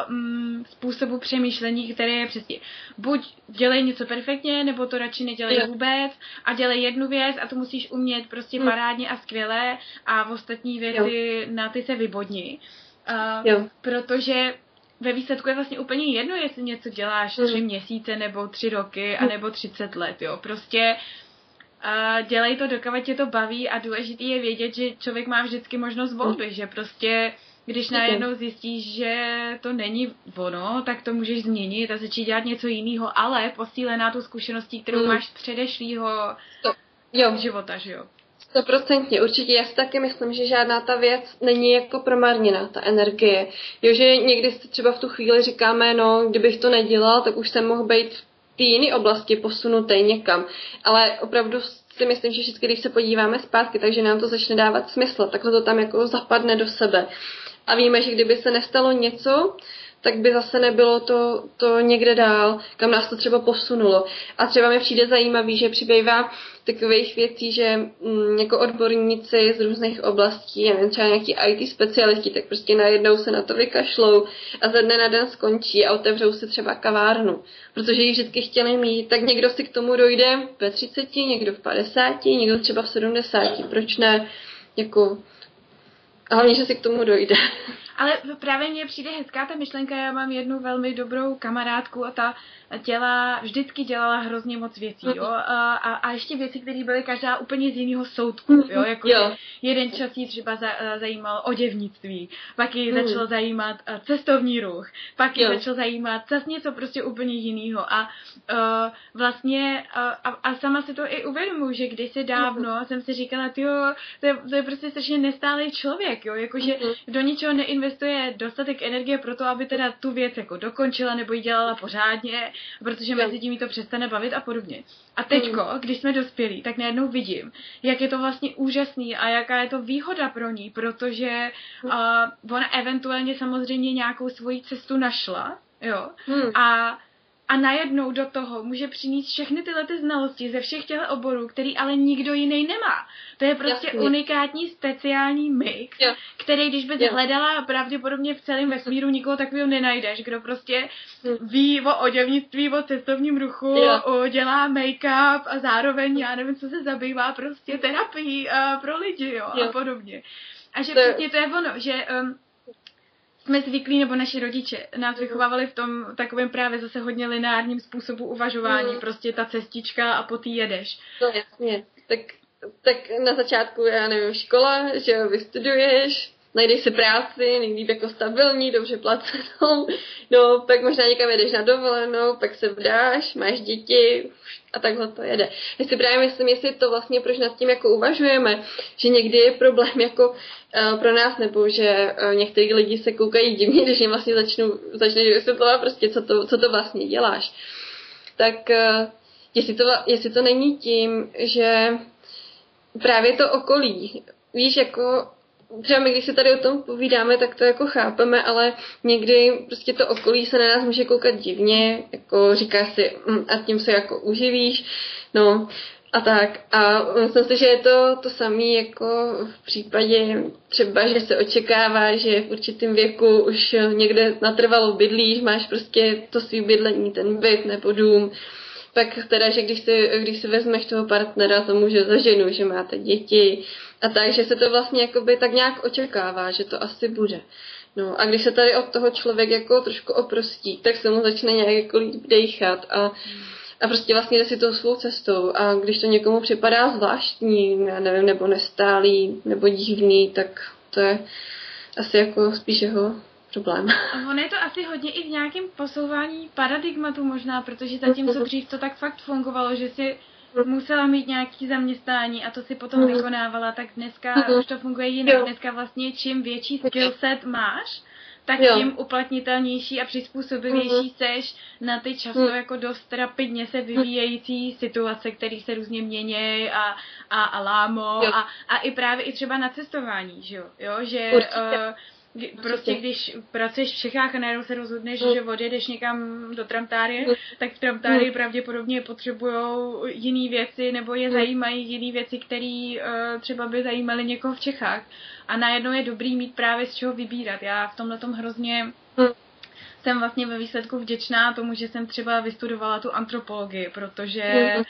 um, způsobu přemýšlení, které je přesně buď dělej něco perfektně, nebo to radši nedělej mm. vůbec a dělej jednu věc a to musíš umět prostě mm. parádně a skvěle a v ostatní věci jo. na ty se vybodni. Uh, jo. Protože ve výsledku je vlastně úplně jedno, jestli něco děláš tři mm. měsíce, nebo tři roky, a nebo třicet let, jo. Prostě a dělej to, dokud tě to baví a důležitý je vědět, že člověk má vždycky možnost volby, mm. že prostě když najednou zjistíš, že to není ono, tak to můžeš změnit a začít dělat něco jiného, ale posílená tu zkušeností, kterou mm. máš z předešlého života, že jo. Stoprocentně, určitě. Já si taky myslím, že žádná ta věc není jako promarněná, ta energie. Jo, že někdy si třeba v tu chvíli říkáme, no, kdybych to nedělal, tak už jsem mohl být v té jiné oblasti posunutý někam. Ale opravdu si myslím, že vždycky, když se podíváme zpátky, takže nám to začne dávat smysl. Takhle to tam jako zapadne do sebe. A víme, že kdyby se nestalo něco, tak by zase nebylo to, to někde dál, kam nás to třeba posunulo. A třeba mi přijde zajímavý, že přibývá takových věcí, že mm, jako odborníci z různých oblastí, nevím, třeba nějaký IT specialisti, tak prostě najednou se na to vykašlou a ze dne na den skončí a otevřou si třeba kavárnu, protože ji vždycky chtěli mít, tak někdo si k tomu dojde ve 30, někdo v 50, někdo třeba v 70, proč ne? Jako hlavně, že si k tomu dojde. Ale právě mně přijde hezká ta myšlenka, já mám jednu velmi dobrou kamarádku a ta dělá, vždycky dělala hrozně moc věcí, jo, a, a, a ještě věci, které byly každá úplně z jiného soudku, jo, jako jo. jeden čas jí třeba za, zajímal oděvnictví, pak ji mm. začalo zajímat cestovní ruch, pak ji začalo zajímat zase něco prostě úplně jiného a uh, vlastně uh, a, a sama si to i uvědomuji, že kdysi dávno mm. jsem si říkala, jo, to je, to je prostě strašně nestálý člověk, jo, jakože mm. do ničeho neinvestuje dostatek energie pro to, aby teda tu věc jako dokončila nebo ji dělala pořádně protože mezi tím to přestane bavit a podobně. A teďko, mm. když jsme dospělí, tak najednou vidím, jak je to vlastně úžasný a jaká je to výhoda pro ní, protože uh, ona eventuálně samozřejmě nějakou svoji cestu našla, jo, mm. a a najednou do toho může přinést všechny tyhle ty znalosti ze všech těch oborů, který ale nikdo jiný nemá. To je prostě Jasně. unikátní speciální mix, jo. který když bys jo. hledala pravděpodobně v celém vesmíru nikoho takového nenajdeš, kdo prostě hm. ví o oděvnictví, o cestovním ruchu, o dělá make-up a zároveň, já nevím, co se zabývá, prostě terapii uh, pro lidi, jo, jo. a podobně. A že to... přesně to je ono, že um, jsme zvyklí, nebo naši rodiče nás vychovávali v tom takovém právě zase hodně lineárním způsobu uvažování. Mm. Prostě ta cestička a po jedeš. No jasně. Tak, tak na začátku, já nevím, škola, že vystuduješ, najdeš si práci, nejlíp jako stabilní, dobře placenou, no, pak možná někam jedeš na dovolenou, pak se vdáš, máš děti a takhle to jede. Já si právě myslím, jestli to vlastně, proč nad tím jako uvažujeme, že někdy je problém jako uh, pro nás, nebo že uh, některý lidi se koukají divně, když jim vlastně začnu, začneš vysvětlovat prostě, co to, co to vlastně děláš. Tak uh, jestli, to, jestli to není tím, že právě to okolí, víš, jako třeba my, když se tady o tom povídáme, tak to jako chápeme, ale někdy prostě to okolí se na nás může koukat divně, jako říká si mm, a tím se jako uživíš, no a tak. A myslím si, že je to to samé jako v případě třeba, že se očekává, že v určitém věku už někde natrvalo bydlíš, máš prostě to svý bydlení, ten byt nebo dům, pak teda, že když si, když si vezmeš toho partnera, to může za ženu, že máte děti a tak, že se to vlastně jakoby tak nějak očekává, že to asi bude. No a když se tady od toho člověk jako trošku oprostí, tak se mu začne nějak jako líp dejchat a, a prostě vlastně jde si tou svou cestou a když to někomu připadá zvláštní, já nevím, nebo nestálý, nebo divný, tak to je asi jako spíš jeho problém. Ono je to asi hodně i v nějakém posouvání paradigmatu možná, protože zatímco dřív to tak fakt fungovalo, že si musela mít nějaký zaměstnání a to si potom mhm. vykonávala, tak dneska mhm. už to funguje jinak. Dneska vlastně čím větší skillset máš, tak jo. tím uplatnitelnější a přizpůsobivější mm-hmm. seš na ty často mm. jako dost rapidně se vyvíjející situace, které se různě mění a, a, a lámo a, a i právě i třeba na cestování, že jo, jo že uh, Prostě když pracuješ v Čechách a najednou se rozhodneš, mm. že odjedeš někam do Tramtárie, mm. tak v Tramtárii mm. pravděpodobně potřebují jiné věci nebo je mm. zajímají jiné věci, které uh, třeba by zajímaly někoho v Čechách. A najednou je dobrý mít právě z čeho vybírat. Já v tomhle tom hrozně mm. jsem vlastně ve výsledku vděčná tomu, že jsem třeba vystudovala tu antropologii, protože mm. uh,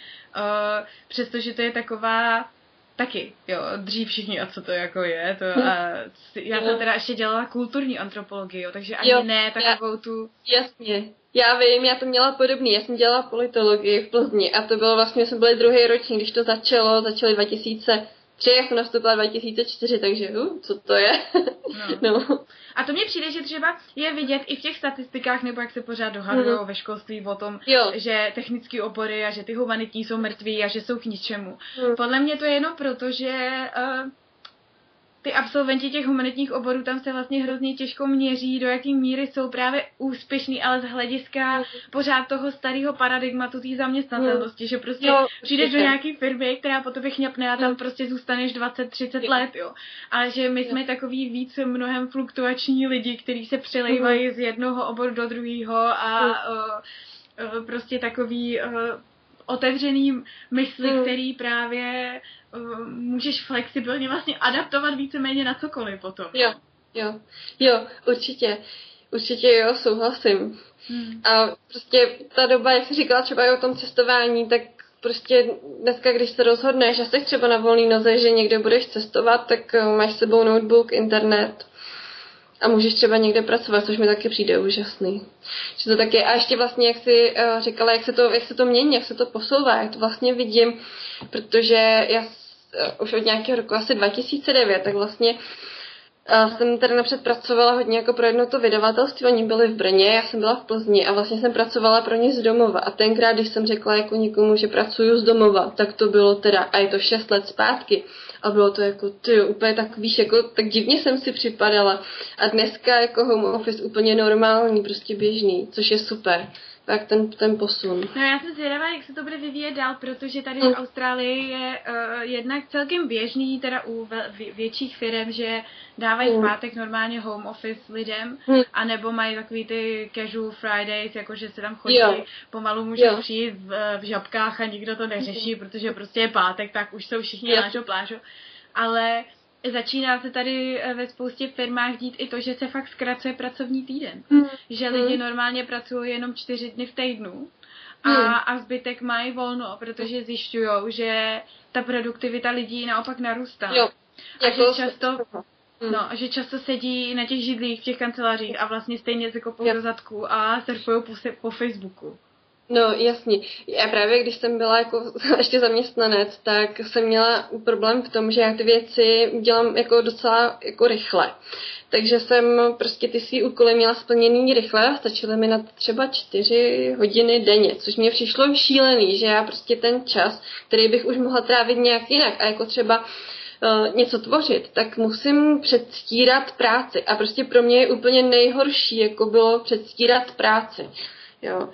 přestože to je taková Taky, jo, dřív všichni, a co to jako je, to a já jsem teda ještě dělala kulturní antropologii, jo, takže ani jo, ne takovou já, tu... Jasně, já vím, já to měla podobný, já jsem dělala politologii v Plzni a to bylo vlastně, jsme byli druhý ročník, když to začalo, začaly 2000 jsem nastoupila 2004, takže uh, co to je? No. no. A to mně přijde, že třeba je vidět i v těch statistikách, nebo jak se pořád dohadují mm. ve školství o tom, jo. že technické obory a že ty humanitní jsou mrtví a že jsou k ničemu. Mm. Podle mě to je jenom proto, že uh, ty absolventi těch humanitních oborů tam se vlastně hrozně těžko měří, do jaký míry jsou právě úspěšní, ale z hlediska mm. pořád toho starého paradigmatu té zaměstnatelnosti, mm. že prostě jo, přijdeš do nějaké firmy, která po tobě chňapne a tam mm. prostě zůstaneš 20-30 let, jo. Ale že my jsme takový víc mnohem fluktuační lidi, kteří se přelejvají mm. z jednoho oboru do druhého a uh, prostě takový uh, otevřený mysli, mm. který právě uh, můžeš flexibilně vlastně adaptovat víceméně na cokoliv potom. Jo, jo, jo, určitě. Určitě jo, souhlasím. Hmm. A prostě ta doba, jak jsi říkala třeba i o tom cestování, tak prostě dneska, když se rozhodneš, že jsi třeba na volný noze, že někde budeš cestovat, tak eh, máš s sebou notebook, internet a můžeš třeba někde pracovat, což mi taky přijde úžasný. Že to taky, a ještě vlastně, jak jsi uh, říkala, jak se, to, jak se to mění, jak se to posouvá, jak to vlastně vidím, protože já uh, už od nějakého roku, asi 2009, tak vlastně a jsem tady napřed pracovala hodně jako pro jedno to vydavatelství, oni byli v Brně, já jsem byla v Plzni a vlastně jsem pracovala pro ně z domova. A tenkrát, když jsem řekla jako někomu, že pracuju z domova, tak to bylo teda, a je to 6 let zpátky, a bylo to jako, ty úplně tak, víš, jako, tak divně jsem si připadala. A dneska jako home office úplně normální, prostě běžný, což je super tak ten, ten posun. No já jsem zvědavá, jak se to bude vyvíjet dál, protože tady v Austrálii je uh, jednak celkem běžný, teda u vě- větších firm, že dávají v pátek normálně home office lidem, mm. anebo mají takový ty casual Fridays, jakože se tam chodí, jo. pomalu může jo. přijít v, v žabkách a nikdo to neřeší, mm. protože prostě je pátek, tak už jsou všichni lážo plážo. Ale začíná se tady eh, ve spoustě firmách dít i to, že se fakt zkracuje pracovní týden. Mm. Že lidi mm. normálně pracují jenom čtyři dny v týdnu a, mm. a zbytek mají volno, protože zjišťují, že ta produktivita lidí naopak narůstá. Jo. A že často, mm. no, že často sedí na těch židlích v těch kancelářích a vlastně stejně se kopou do zadku a surfují po, po Facebooku. No, jasně. Já právě, když jsem byla jako ještě zaměstnanec, tak jsem měla problém v tom, že já ty věci dělám jako docela jako rychle. Takže jsem prostě ty svý úkoly měla splněný rychle a stačily mi na třeba čtyři hodiny denně, což mě přišlo šílený, že já prostě ten čas, který bych už mohla trávit nějak jinak a jako třeba uh, něco tvořit, tak musím předstírat práci. A prostě pro mě je úplně nejhorší, jako bylo předstírat práci. Jo.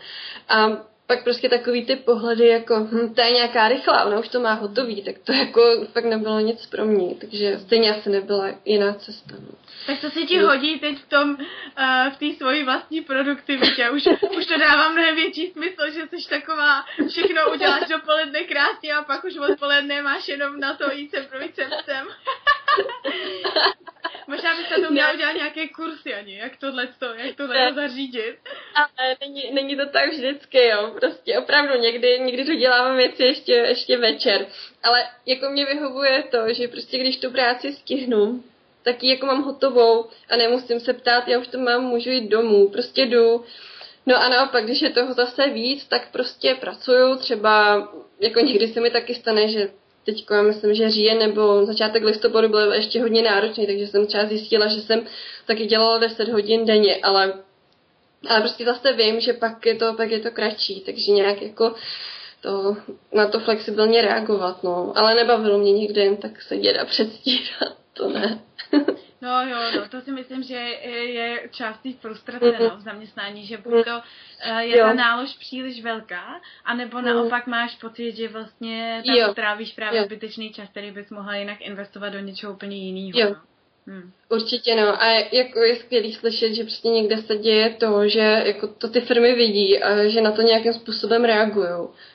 A pak prostě takový ty pohledy jako, hm, to je nějaká rychlá, ona už to má hotový, tak to jako fakt nebylo nic pro mě, takže stejně asi nebyla jiná cesta. No. Tak to se ti hodí teď v tom, uh, v té svojí vlastní produktivitě. Už, už to dává mnohem větší smysl, že jsi taková, všechno uděláš dopoledne krásně a pak už odpoledne máš jenom na to jít sem projít sem sem. Možná byste to měla udělat nějaké kursy ani, jak tohle to, jak tohle to zařídit. Ale není, není to tak vždycky, jo. Prostě opravdu někdy, někdy to děláme věci ještě, ještě večer. Ale jako mě vyhovuje to, že prostě když tu práci stihnu, tak ji jako mám hotovou a nemusím se ptát, já už to mám, můžu jít domů, prostě jdu. No a naopak, když je toho zase víc, tak prostě pracuju, třeba jako někdy se mi taky stane, že teď myslím, že říjen nebo začátek listopadu byl ještě hodně náročný, takže jsem třeba zjistila, že jsem taky dělala 10 hodin denně, ale, ale prostě zase vím, že pak je to, pak je to kratší, takže nějak jako to, na to flexibilně reagovat, no. Ale nebavilo mě nikdy jen tak sedět a předstírat, to ne. No jo, no, to si myslím, že je část té frustrace mm-hmm. no, v zaměstnání, že buď to uh, je jo. ta nálož příliš velká, anebo mm. naopak máš pocit, že vlastně tam jo. trávíš právě jo. zbytečný čas, který bys mohla jinak investovat do něčeho úplně jiného. Jo. Hmm. Určitě no. A jako je skvělý slyšet, že prostě někde se děje to, že jako to ty firmy vidí a že na to nějakým způsobem reagují.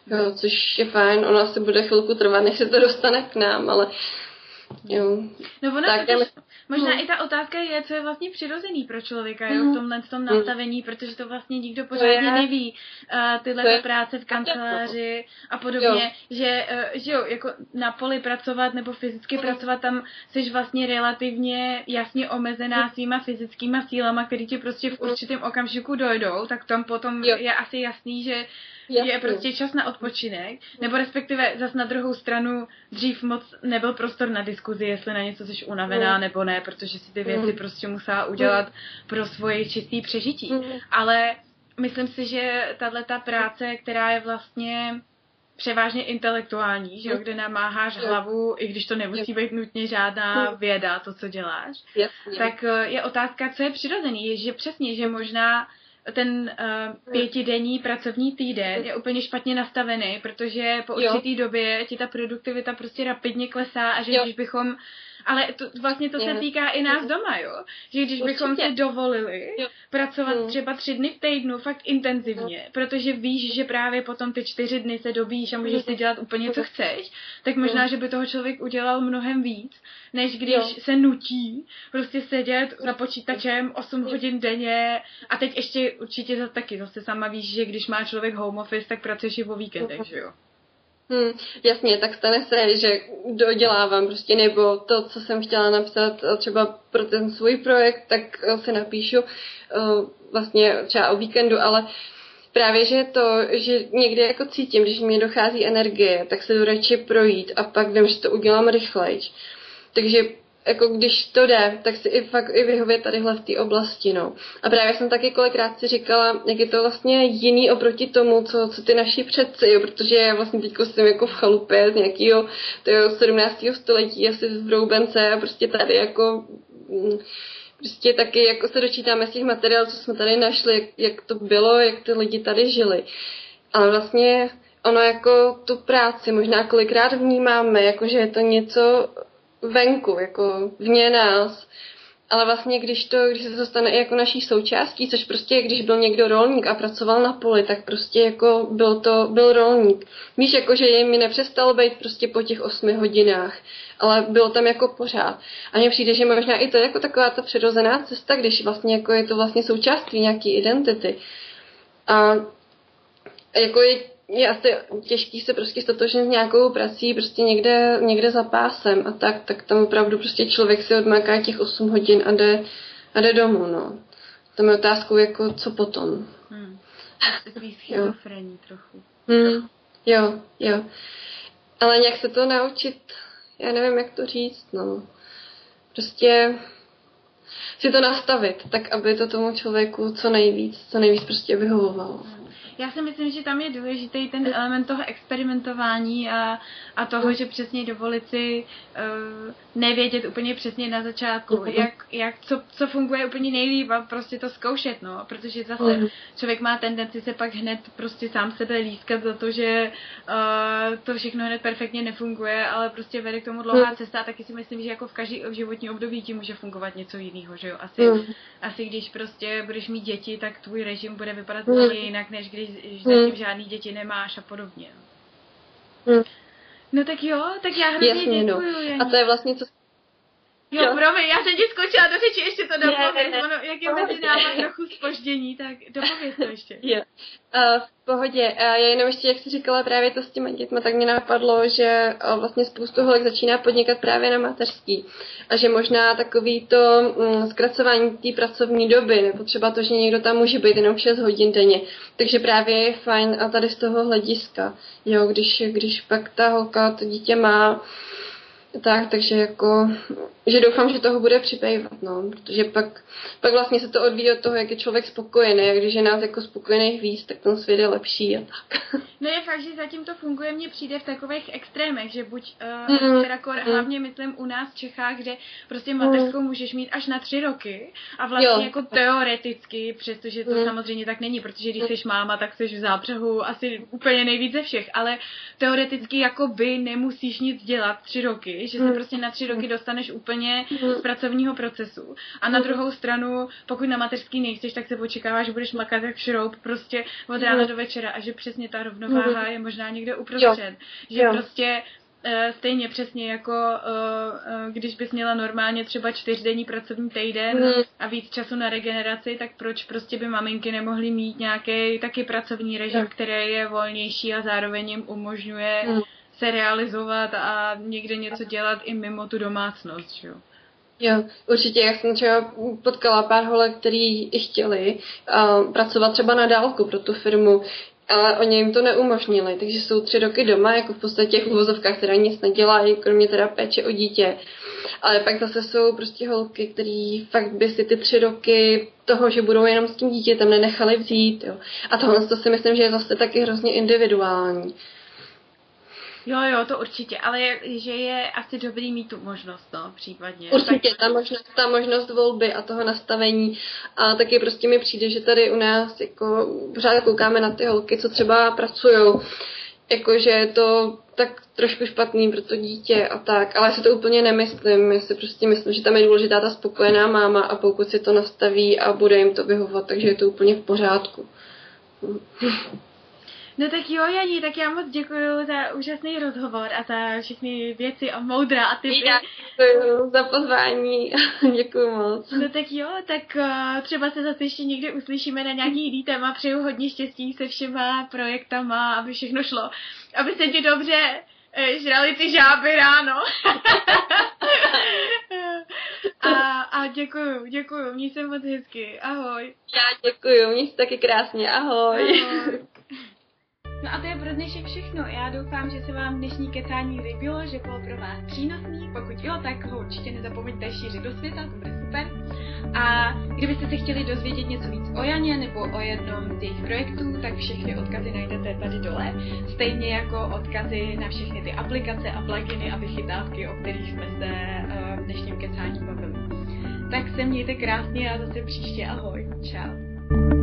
Jo, což je fajn. Ono asi bude chvilku trvat, než se to dostane k nám, ale jo. No ono tak, totiž, Možná hmm. i ta otázka je, co je vlastně přirozený pro člověka jo, v hmm. tomhle v tom hmm. nastavení, protože to vlastně nikdo pořádně neví. Uh, tyhle to práce v kanceláři a podobně, jo. že, uh, že jo, jako na poli pracovat nebo fyzicky hmm. pracovat, tam jsi vlastně relativně jasně omezená svýma fyzickýma sílama, které ti prostě v určitém okamžiku dojdou, tak tam potom jo. je asi jasný, že Jasně. je prostě čas na odpočinek, nebo respektive zas na druhou stranu dřív moc nebyl prostor na diskuzi, jestli na něco jsi unavená mm. nebo ne, protože si ty věci mm. prostě musela udělat mm. pro svoje čistý přežití. Mm. Ale myslím si, že tahle ta práce, která je vlastně převážně intelektuální, že jo, kde namáháš jo. hlavu, i když to nemusí být nutně žádná věda, to, co děláš, Jasně. tak eh, je otázka, co je přirozený, je, že přesně, že možná ten uh, pětidenní pracovní týden je úplně špatně nastavený, protože po určitý době ti ta produktivita prostě rapidně klesá a že jo. když bychom ale to, vlastně to se týká i nás doma, jo? Že když Určitě. bychom si dovolili jo. pracovat hmm. třeba tři dny v týdnu fakt intenzivně, hmm. protože víš, že právě potom ty čtyři dny se dobíš a můžeš si dělat úplně, co chceš, tak možná, že by toho člověk udělal mnohem víc, než když jo. se nutí prostě sedět za počítačem 8 hodin denně a teď ještě určitě to taky zase sama víš, že když má člověk home office, tak pracuješ i o víkendech, že jo? Hmm, jasně, tak stane se, že dodělávám prostě, nebo to, co jsem chtěla napsat třeba pro ten svůj projekt, tak se napíšu uh, vlastně třeba o víkendu, ale právě, že to, že někdy jako cítím, když mi dochází energie, tak se jdu radši projít a pak vím, že to udělám rychleji. Takže jako když to jde, tak si i fakt i vyhovět tadyhle v té oblasti, no. A právě jsem taky kolikrát si říkala, jak je to vlastně jiný oproti tomu, co, co ty naši předci, jo, protože vlastně teď jsem jako v chalupě z nějakého 17. století, asi v Roubence a prostě tady jako mm, prostě taky jako se dočítáme z těch materiálů, co jsme tady našli, jak, jak to bylo, jak ty lidi tady žili. Ale vlastně ono jako tu práci možná kolikrát vnímáme, jako že je to něco venku, jako vně nás. Ale vlastně, když, to, když se to stane i jako naší součástí, což prostě, když byl někdo rolník a pracoval na poli, tak prostě jako byl to, byl rolník. Víš, jako, že mi nepřestalo být prostě po těch osmi hodinách, ale bylo tam jako pořád. A mně přijde, že možná i to je jako taková ta přirozená cesta, když vlastně jako je to vlastně součástí nějaký identity. A jako je je asi těžký se prostě stotožnit s nějakou prací prostě někde, někde za pásem a tak, tak tam opravdu prostě člověk si odmáká těch 8 hodin a jde, a jde domů, no. Tam je otázkou jako, co potom. Hmm. Takový schizofrení trochu. Hmm. Jo, jo. Ale nějak se to naučit, já nevím, jak to říct, no. Prostě si to nastavit, tak aby to tomu člověku co nejvíc, co nejvíc prostě vyhovovalo. Hmm. Já si myslím, že tam je důležitý ten element toho experimentování a, a toho, že přesně dovolit si uh, nevědět úplně přesně na začátku, uh-huh. jak, jak co, co funguje úplně nejlíp a prostě to zkoušet, no, protože zase člověk má tendenci se pak hned prostě sám sebe lískat za to, že uh, to všechno hned perfektně nefunguje, ale prostě vede k tomu dlouhá uh-huh. cesta a taky si myslím, že jako v každý životní období ti může fungovat něco jiného, že jo, asi, uh-huh. asi když prostě budeš mít děti, tak tvůj režim bude vypadat uh-huh. jinak, než když zatím žádný děti nemáš a podobně. Uh-huh. No tak jo, tak já hrozně Jasně, no. děkuju. No. A to je vlastně, co Jo, promiň, já jsem ti skočila do řeči, ještě to dopověz, ono, jak je mezi náma trochu spoždění, tak dopověz to ještě. Jo, uh, v pohodě, uh, já jenom ještě, jak jsi říkala právě to s těma dětma, tak mě napadlo, že uh, vlastně spoustu holek začíná podnikat právě na mateřský. A že možná takový to um, zkracování té pracovní doby, nebo třeba to, že někdo tam může být jenom 6 hodin denně, takže právě je fajn a tady z toho hlediska, jo, když, když pak ta holka to dítě má, tak, takže jako, že doufám, že toho bude přibývat, no, protože pak, pak vlastně se to odvíjí od toho, jak je člověk spokojený, a když je nás jako spokojených víc, tak ten svět je lepší a tak. No je fakt, že zatím to funguje, mně přijde v takových extrémech, že buď, uh, mm, teda kor, mm. hlavně myslím u nás v Čechách, kde prostě mateřskou mm. můžeš mít až na tři roky a vlastně jo. jako teoreticky, přestože to mm. samozřejmě tak není, protože když jsi máma, tak jsi v zápřehu asi úplně nejvíc ze všech, ale teoreticky jako by nemusíš nic dělat tři roky, že se hmm. prostě na tři roky dostaneš úplně hmm. z pracovního procesu. A na hmm. druhou stranu, pokud na mateřský nejseš, tak se očekává, že budeš makat jak šroub prostě od rána do večera a že přesně ta rovnováha je možná někde uprostřed. Že jo. prostě eh, stejně přesně jako uh, uh, když bys měla normálně třeba čtyřdenní pracovní týden a víc času na regeneraci, tak proč prostě by maminky nemohly mít nějaký taky pracovní režim, který je volnější a zároveň jim umožňuje se realizovat a někde něco dělat i mimo tu domácnost, že jo? Jo, určitě. Já jsem třeba potkala pár holek, který chtěli uh, pracovat třeba na dálku pro tu firmu, ale oni jim to neumožnili, takže jsou tři roky doma, jako v podstatě v uvozovkách, která nic nedělají, kromě teda péče o dítě. Ale pak zase jsou prostě holky, který fakt by si ty tři roky toho, že budou jenom s tím dítětem, nenechali vzít. Jo. A tohle to si myslím, že je zase taky hrozně individuální. Jo, jo, to určitě, ale je, že je asi dobrý mít tu možnost, no, případně. Určitě, tak... ta možnost, ta možnost volby a toho nastavení a taky prostě mi přijde, že tady u nás jako pořád koukáme na ty holky, co třeba pracují, jakože je to tak trošku špatný pro to dítě a tak, ale já si to úplně nemyslím, já si prostě myslím, že tam je důležitá ta spokojená máma a pokud si to nastaví a bude jim to vyhovovat, takže je to úplně v pořádku. No tak jo, Janí, tak já moc děkuji za úžasný rozhovor a za všechny věci a moudra a ty. Já děkuji za pozvání, děkuji moc. No tak jo, tak uh, třeba se zase ještě někdy uslyšíme na nějaký jiný téma. Přeju hodně štěstí se všema projektama, aby všechno šlo. Aby se ti dobře eh, žrali ty žáby ráno. a, a děkuju, děkuju, měj se moc hezky, ahoj. Já děkuju, měj se taky krásně, ahoj. ahoj. No a to je pro dnešek všechno. Já doufám, že se vám dnešní kecání líbilo, že bylo pro vás přínosný. Pokud jo, tak ho určitě nezapomeňte šířit do světa, to bude super. A kdybyste se chtěli dozvědět něco víc o Janě nebo o jednom z jejich projektů, tak všechny odkazy najdete tady dole. Stejně jako odkazy na všechny ty aplikace a pluginy a vychytávky, o kterých jsme se uh, v dnešním kecání bavili. Tak se mějte krásně a zase příště ahoj. Čau.